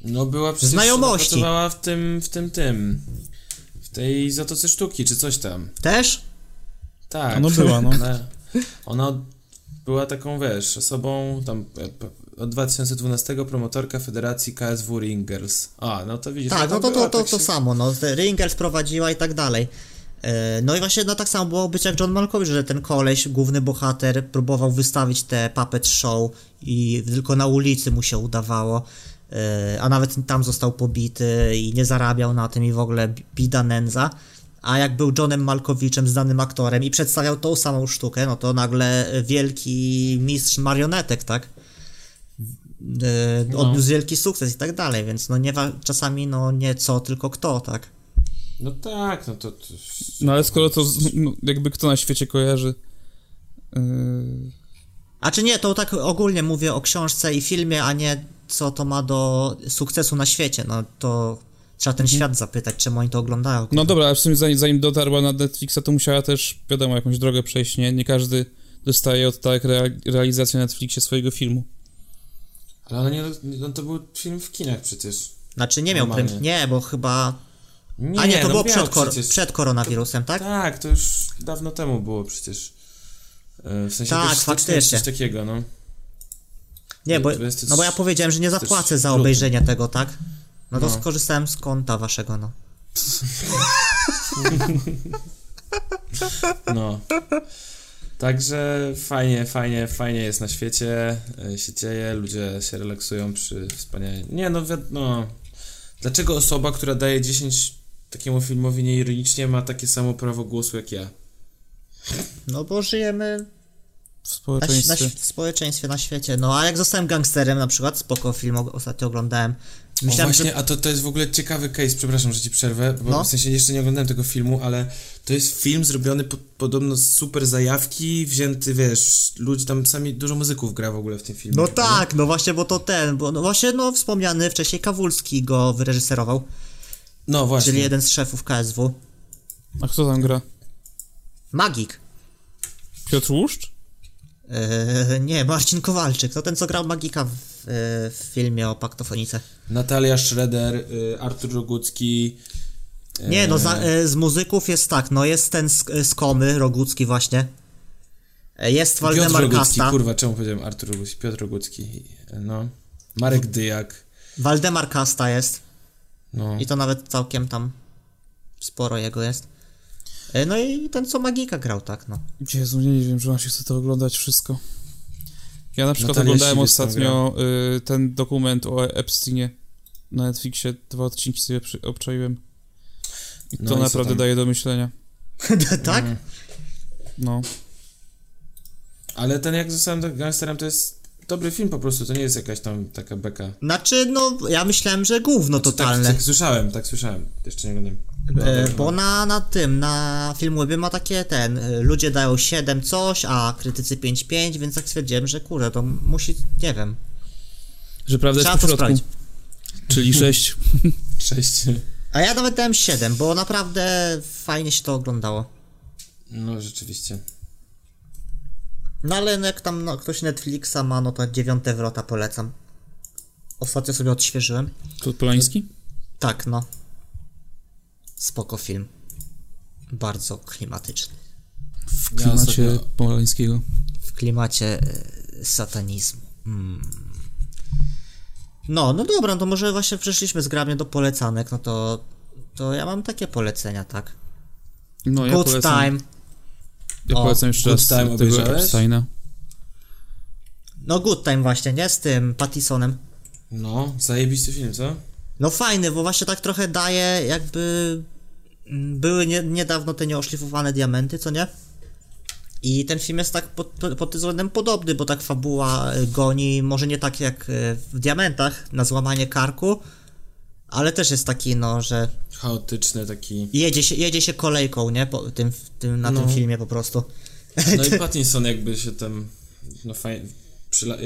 No była przecież Znajomości. pracowała w tym, w tym, tym, w tej Zatoce Sztuki, czy coś tam. Też? Tak. No była, no. Ona, ona była taką, wiesz, osobą tam e, od 2012 promotorka Federacji KSW Ring Girls. A, no to widzisz. Tak, ona no to, to, to, tak to się- samo, no, Ringers prowadziła i tak dalej. E, No i właśnie no tak samo było być jak John Malkowicz, że ten koleś, główny bohater, próbował wystawić te puppet show i tylko na ulicy mu się udawało, e, a nawet tam został pobity i nie zarabiał na tym i w ogóle bi- bida nędza. A jak był Johnem Malkowiczem, znanym aktorem i przedstawiał tą samą sztukę, no to nagle wielki mistrz marionetek, tak? E, Odniósł wielki sukces i tak dalej, więc no nie czasami no nie co, tylko kto, tak? No tak, no to... to No ale skoro to, no, jakby kto na świecie kojarzy... Yy, A czy nie, to tak ogólnie mówię o książce i filmie, a nie co to ma do sukcesu na świecie. No to trzeba ten świat zapytać, czemu oni to oglądają. no dobra, ale w sumie zanim, zanim dotarła na Netflixa, to musiała też, wiadomo, jakąś drogę przejść, nie? Nie każdy dostaje od tak rea realizację na Netflixie swojego filmu. Ale ona nie, no to był film w kinach przecież. Znaczy nie miał prem... Nie, bo chyba... Nie, A nie, to no było przed, kor... przecież. przed koronawirusem, tak? Tak, to już dawno temu było przecież. E, W sensie Tak, faktycznie. coś takiego, no. Nie, bo, no bo ja powiedziałem, że nie zapłacę za obejrzenie tego, tak? No to No. skorzystałem z konta waszego, no. No. Także fajnie, fajnie, fajnie jest na świecie, e, się dzieje, ludzie się relaksują przy wspaniałej... Nie, no wiadomo. Dlaczego osoba, która daje 10 takiemu filmowi nieironicznie ma takie samo prawo głosu jak ja? No bo żyjemy W na, społeczeństwie. na, w społeczeństwie, na świecie. No a jak zostałem gangsterem na przykład, spoko film o- ostatnio oglądałem. o Myślałem, właśnie, że... a to, to jest w ogóle ciekawy case, przepraszam, że ci przerwę, bo No. w sensie jeszcze nie oglądałem tego filmu, ale to jest film zrobiony po, podobno z super zajawki, wzięty, wiesz, ludzi tam sami, dużo muzyków gra w ogóle w tym filmie. No tak, no właśnie, bo to ten, bo no właśnie, no wspomniany wcześniej Kawulski go wyreżyserował? No właśnie. czyli jeden z szefów KSW. A kto tam gra? Magik. Piotr Łuszcz? Eee, nie, Marcin Kowalczyk, to ten, co grał Magika w, e, w filmie o paktofonice. Natalia Schroeder, y, Artur Rogucki. Nie, no za, e, z muzyków jest tak, no jest ten z, z Komy, Rogucki właśnie. E, Jest Piotr Waldemar Rogucki, Kasta. kurwa, czemu powiedziałem Artur Rogucki? Piotr Rogucki, no. Marek Dyjak, Waldemar Kasta jest. No. I to nawet całkiem tam sporo jego jest. E, No i ten, co Magika grał, tak, no. Jezu, nie wiem, że mam się chce to oglądać wszystko. Ja na przykład Natalia oglądałem ostatnio y, ten dokument o Epsteinie na Netflixie. Dwa odcinki sobie przy, obczaiłem. I No to i naprawdę tam? daje do myślenia. tak? Mhm. No. Ale ten jak zostałem gangsterem to jest dobry film po prostu, to nie jest jakaś tam taka beka. Znaczy, no, ja myślałem, że gówno totalne. Tak, tak słyszałem, tak słyszałem, jeszcze nie oglądałem. E, bo na, na tym, na Filmwebie ma takie ten, e, ludzie dają 7 coś, a krytycy 5-5, więc tak stwierdziłem, że kurde, to musi, nie wiem. Że prawda jest Trzeba po to środku. sprawdzić. Czyli sześć. Cześć. A ja nawet dałem 7, bo naprawdę fajnie się to oglądało. No rzeczywiście. No ale jak tam no, ktoś Netflixa ma, no to dziewiąte wrota polecam. Ostatnio sobie odświeżyłem. To Polański? Tak, no. Spoko film. Bardzo klimatyczny. W Ja klimacie ostatnio- Polańskiego. W klimacie e, satanizmu. Mm. No, no dobra, no to może właśnie przeszliśmy zgrabnie do polecanek, no to to ja mam takie polecenia, tak? No, ja Good polecam, Time. Ja O, polecam jeszcze raz Time tego? Epsteina. No Good Time właśnie, nie? Z tym Pattisonem. No, zajebisty film, co? No fajny, bo właśnie tak trochę daje jakby... mm, Były nie, niedawno te nieoszlifowane diamenty, co nie? I ten film jest tak pod, pod tym względem podobny, bo tak fabuła y, goni, może nie tak jak y, w Diamentach, na złamanie karku, ale też jest taki, no, że Chaotyczny taki. jedzie się, jedzie się kolejką, nie? Po tym, tym, na No. tym filmie po prostu. No i Pattinson jakby się tam, no fajnie,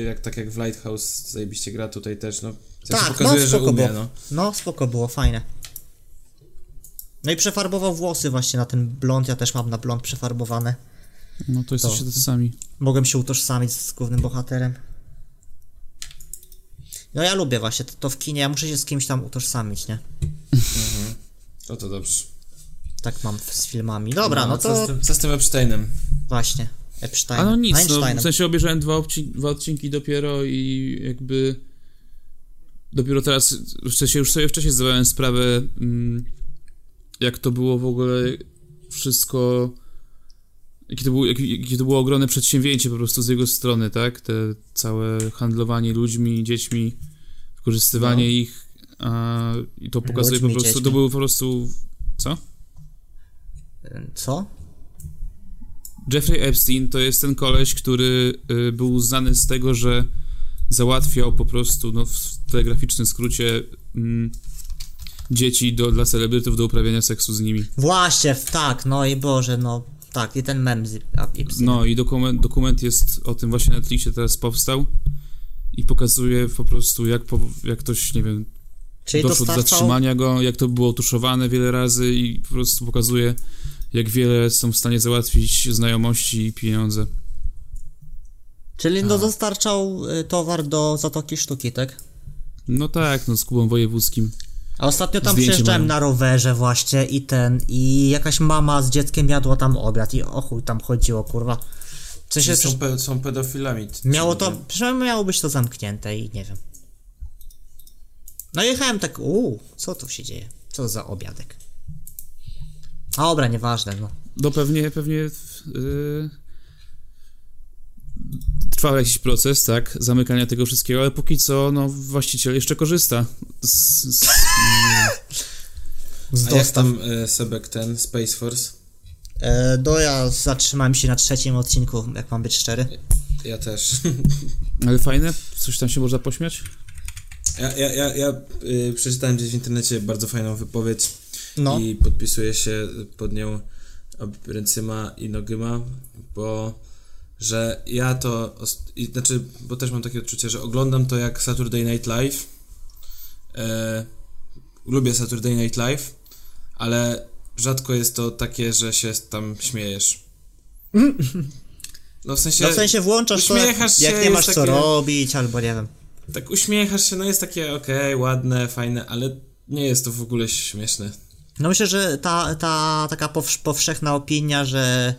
jak, tak jak w Lighthouse zajebiście gra tutaj też, no. W sensie Tak, pokazuje, no że spoko umie, było. no. No, spoko było, fajne. No i przefarbował włosy właśnie na ten blond, ja też mam na blond przefarbowane. No to jesteście tacy sami. Mogłem się utożsamić z głównym bohaterem. No ja lubię właśnie to, to w kinie, ja muszę się z kimś tam utożsamić, nie? To to dobrze. Tak mam z filmami. Dobra, no, co, to z tym, co z tym Epsteinem? właśnie. Epstein. A no nic, no, w sensie obejrzałem dwa, odcin- dwa odcinki dopiero i jakby dopiero teraz, w sensie już sobie wcześniej zdawałem sprawę, mm, jak to było w ogóle wszystko, jakie to, było, jakie, to było ogromne przedsięwzięcie po prostu z jego strony, tak? Te całe handlowanie ludźmi, dziećmi, wykorzystywanie No. ich a, i to pokazuje po Ludźmi, prostu, to dziećmi. było po prostu, co? Co? Jeffrey Epstein to jest ten koleś, który y, był znany z tego, że załatwiał po prostu, no w telegraficznym skrócie, mm, dzieci do, dla celebrytów do uprawiania seksu z nimi. Właśnie, tak, no i Boże, no tak, i ten mem z Ipsy. No i dokument, dokument jest o tym właśnie na Netflixie teraz powstał i pokazuje po prostu jak, po, jak ktoś, nie wiem, Czyli doszło do dostarczał, zatrzymania go, jak to było tuszowane wiele razy i po prostu pokazuje jak wiele są w stanie załatwić znajomości i pieniądze. czyli no dostarczał y, towar do Zatoki Sztuki, tak? No tak, no z Kubą Wojewódzkim. A ostatnio tam Zdjęcie przyjeżdżałem mają. na rowerze właśnie i ten, i jakaś mama z dzieckiem jadła tam obiad i o chuj tam chodziło, kurwa. W sensie, są, pe, są pedofilami. miało to, przynajmniej miało być to zamknięte i nie wiem. No jechałem tak, uuu, co tu się dzieje? Co za obiadek? A dobra, nieważne, no. No pewnie, pewnie yy, trwał jakiś proces, tak, zamykania tego wszystkiego, ale póki co, no, właściciel jeszcze korzysta z, z, Z A jak tam e, Sebek ten, Space Force? E, no ja zatrzymałem się na trzecim odcinku, jak mam być szczery. Ja też. ale fajne, coś tam się można pośmiać? Ja, ja, ja, ja y, przeczytałem gdzieś w internecie bardzo fajną wypowiedź No. i podpisuję się pod nią ręcyma i nogyma, bo że ja to, i, znaczy, bo też mam takie odczucie, że oglądam to jak Saturday Night Live. E, lubię Saturday Night Live, ale rzadko jest to takie, że się tam śmiejesz. No w sensie, No w sensie włączasz to, jak, się, jak nie masz co takie- robić, albo nie wiem. tak uśmiechasz się, no jest takie okej, ładne, fajne, ale nie jest to w ogóle śmieszne. No myślę, że ta, ta taka powsz- powszechna opinia, że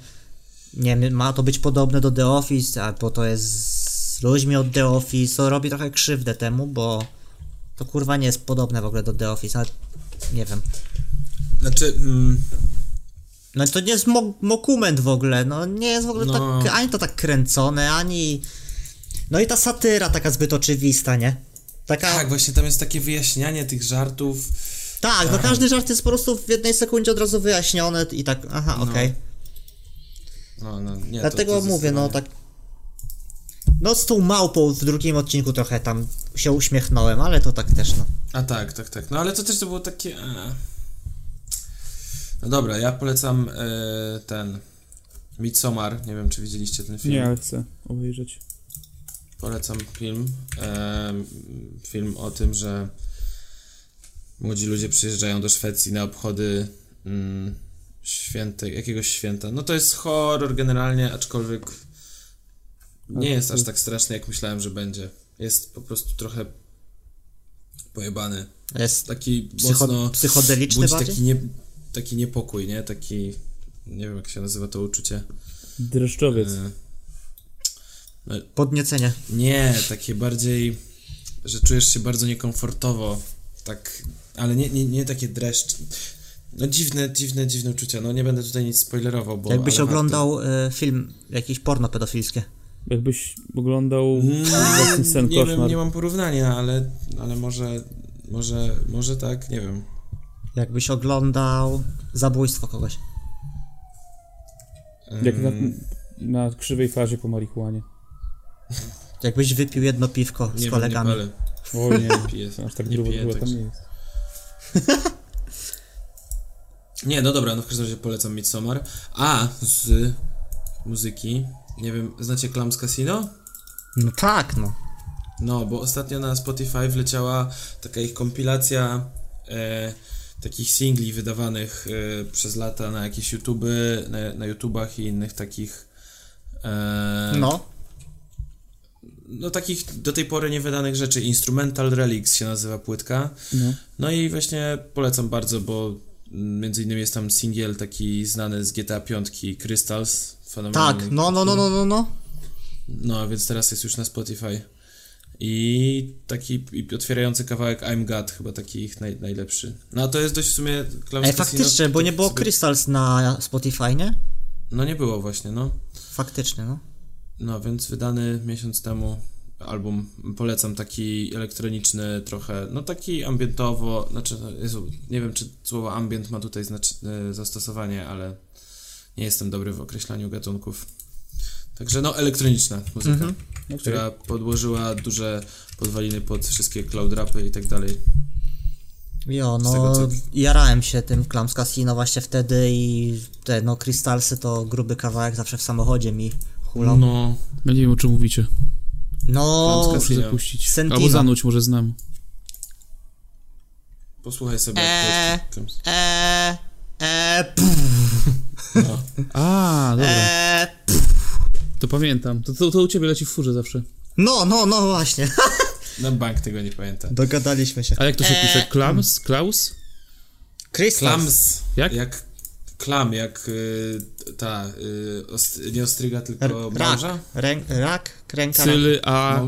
nie ma to być podobne do The Office, albo to jest z ludźmi od The Office, to robi trochę krzywdę temu, bo to kurwa nie jest podobne w ogóle do The Office, ale nie wiem. Znaczy, mm, No to nie jest mo- mokument w ogóle, no nie jest w ogóle No. tak, ani to tak kręcone, ani... No i ta satyra taka zbyt oczywista, nie? Taka... tak, właśnie tam jest takie wyjaśnianie tych żartów. Tak, no każdy żart jest po prostu w jednej sekundzie od razu wyjaśniony i tak, aha, No. okej. No, no, nie, Dlatego to, to mówię, no tak. No z tą małpą w drugim odcinku trochę tam się uśmiechnąłem, ale to tak też no. A tak, tak, tak. No ale to też to było takie. A... No dobra, ja polecam e, ten. Midsommar. Nie wiem, czy widzieliście ten film. Nie, ale chcę obejrzeć. Polecam film. E, film o tym, że młodzi ludzie przyjeżdżają do Szwecji na obchody mm, święte, jakiegoś święta. No to jest horror generalnie, aczkolwiek nie jest aż tak straszny, jak myślałem, że będzie. Jest po prostu trochę pojebany. Jest Taki psycho, mocno psychodeliczny budzi taki, nie, taki niepokój, nie? Taki, nie wiem jak się nazywa to uczucie. Dreszczowiec. E, Podniecenie. Nie, takie bardziej, że czujesz się bardzo niekomfortowo, tak, ale nie, nie, nie takie dreszcz. No dziwne, dziwne, dziwne uczucia. No nie będę tutaj nic spoilerował, bo... Jakbyś oglądał y, film jakiś porno pedofilskie. Jakbyś oglądał sen, Nie wiem, nie mam porównania, ale, ale może, może, może tak, nie wiem. Jakbyś oglądał zabójstwo kogoś. Jak na, Mm, na krzywej fazie po marihuanie. Jakbyś wypił jedno piwko nie z wiem, kolegami. Nie palę. O nie, Piję. aż tak Nie grubo piję, chyba tam także- nie jest. Nie, no dobra, no w każdym razie polecam Midsommar. A, z muzyki, nie wiem, znacie Clams Casino? No tak, no. No, bo ostatnio na Spotify wleciała taka ich kompilacja e, takich singli wydawanych e, przez lata na jakieś YouTube, na, na YouTubach i innych takich. E, No. no takich do tej pory niewydanych rzeczy. Instrumental Relics się nazywa płytka. No. No i właśnie polecam bardzo, bo między innymi jest tam singiel taki znany z GTA 5 Crystals. Tak, no, no, no, no, no, no. No, więc teraz jest już na Spotify. I taki i otwierający kawałek I'm God, chyba taki ich naj, najlepszy. No, a to jest dość w sumie... Ej, faktycznie, bo to nie było sobie- Crystals na Spotify, nie? No, nie było właśnie, no. Faktycznie, no. No, więc wydany miesiąc temu album polecam taki elektroniczny trochę, no taki ambientowo, znaczy, no, Jezu, nie wiem czy słowo ambient ma tutaj znacz, e, zastosowanie, ale nie jestem dobry w określaniu gatunków. Także no, elektroniczna muzyka, Mhm. Okej. która podłożyła duże podwaliny pod wszystkie cloud rapy i tak dalej. Jo, Z tego, no co- jarałem się tym Clams Casino właśnie wtedy i te no Crystalsy to gruby kawałek zawsze w samochodzie mi hulał. No, No, Ja nie wiem o czym mówicie. No Muszę zapuścić. Sentima. Albo zanuć, może znam. posłuchaj sobie. Eee. jak to- eee, eee, No. A, dobra. eee, To pamiętam. To, to, to u ciebie leci w furze zawsze. no, no, no właśnie. Na bank tego nie pamiętam. Dogadaliśmy się. A jak to się Eee, pisze? Klams? Klaus? Crystals. Klams. Jak? Jak klam, jak y, ta, y, ost, nie ostryga, tylko R- małża? Rak, rak, kręka. Cyly, a...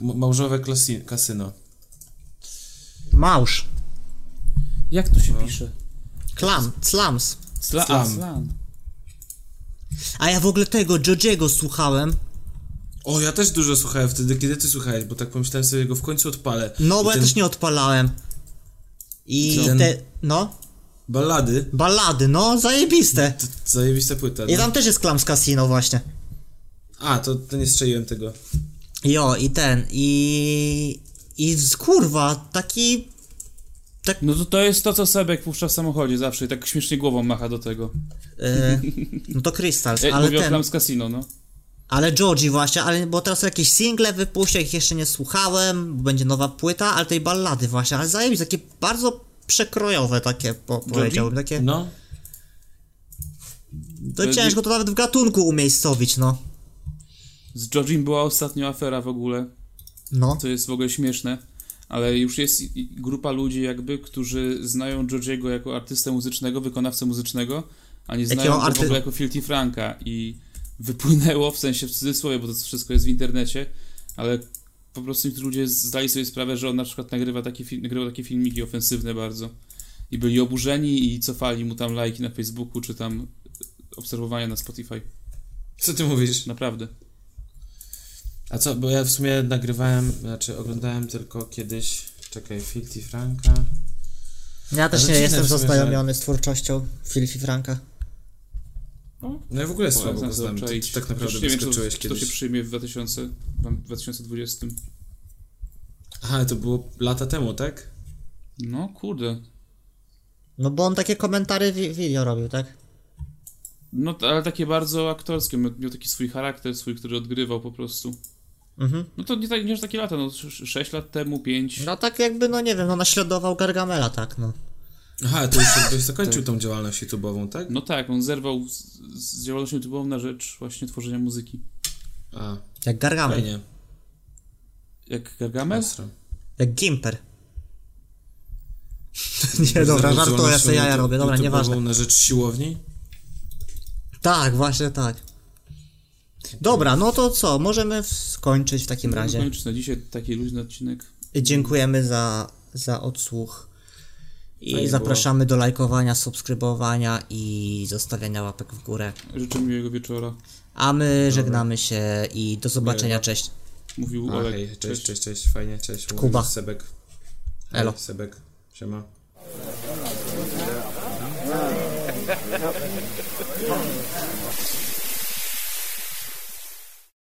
Mał, małżowe klasi, kasyno. Małż. Jak to się pisze? Klam, a, Slam. slam. A ja w ogóle tego Jojiego słuchałem. O, ja też dużo słuchałem wtedy, kiedy ty słuchałeś, bo tak pomyślałem sobie, go w końcu odpalę. No, I bo ja ten też nie odpalałem. I Co? te, no, Ballady, ballady, no, zajebiste. to zajebista płyta. I No. tam też jest Clams Casino właśnie. A, to, to nie strzeliłem tego. Jo, i ten, i... I z- kurwa, taki... No to to jest to, co Sebek puszcza w samochodzie zawsze i tak śmiesznie głową macha do tego. E, no to Crystals, Jak ale mówię o ten... Klams Casino, no. Ale Georgie właśnie, ale bo teraz jakieś single wypuścił, ich jeszcze nie słuchałem, bo będzie nowa płyta, ale tej ballady właśnie, ale zajebiste, takie bardzo przekrojowe takie, po, powiedziałbym, takie... No, To ciężko to nawet w gatunku umiejscowić, no. Z Georgiem była ostatnio afera w ogóle, No. co jest w ogóle śmieszne, ale już jest grupa ludzi jakby, którzy znają Georgiego jako artystę muzycznego, wykonawcę muzycznego, a nie znają go w arty- ogóle jako Filthy Franka i wypłynęło, w sensie w cudzysłowie, bo to wszystko jest w internecie, ale po prostu niektórzy ludzie zdali sobie sprawę, że on na przykład nagrywa takie, nagrywał takie filmiki ofensywne bardzo i byli oburzeni i cofali mu tam lajki na Facebooku, czy tam obserwowania na Spotify. co ty mówisz? Naprawdę. A co, bo ja w sumie nagrywałem, znaczy oglądałem tylko kiedyś, czekaj, Filthy Franka. Ja też nie jestem zaznajomiony z twórczością Filthy Franka. No i w ogóle słabo go znam, ty, ty tak naprawdę nie wiem, czy to, wyskoczyłeś się kiedyś. przyjmie w 2000, w 2020. Aha, to było lata temu, tak? No kurde. No bo on takie komentary wi- video robił, tak? No ale takie bardzo aktorskie. Miał taki swój charakter, swój, który odgrywał po prostu. Mhm. No to nie, tak, nie takie lata, no 6 lat temu, 5. No tak jakby, no nie wiem, no naśladował Gargamela, tak, no. Aha, to już jakbyś zakończył tą działalność YouTube'ową, tak? No tak, on zerwał z, z działalnością YouTube'ową na rzecz właśnie tworzenia muzyki. A, Jak Gargamel. fajnie. Jak Gargamel? Jak Gimper. nie, dobra, żartuję, ja sobie jaja robię, dobra, nieważne. na rzecz siłowni? Tak, właśnie tak. Dobra, no to co, możemy skończyć w takim razie. Kończyć na dzisiaj taki luźny odcinek. Dziękujemy za, za odsłuch. I Fajnie zapraszamy do lajkowania, subskrybowania i zostawiania łapek w górę. Życzę miłego wieczora. A my żegnamy się i do zobaczenia, Miłego. cześć. Mówił A, Olek. hej, cześć, cześć, cześć, fajnie, cześć. Kuba. Sebek. Hej, Elo. Sebek, siema.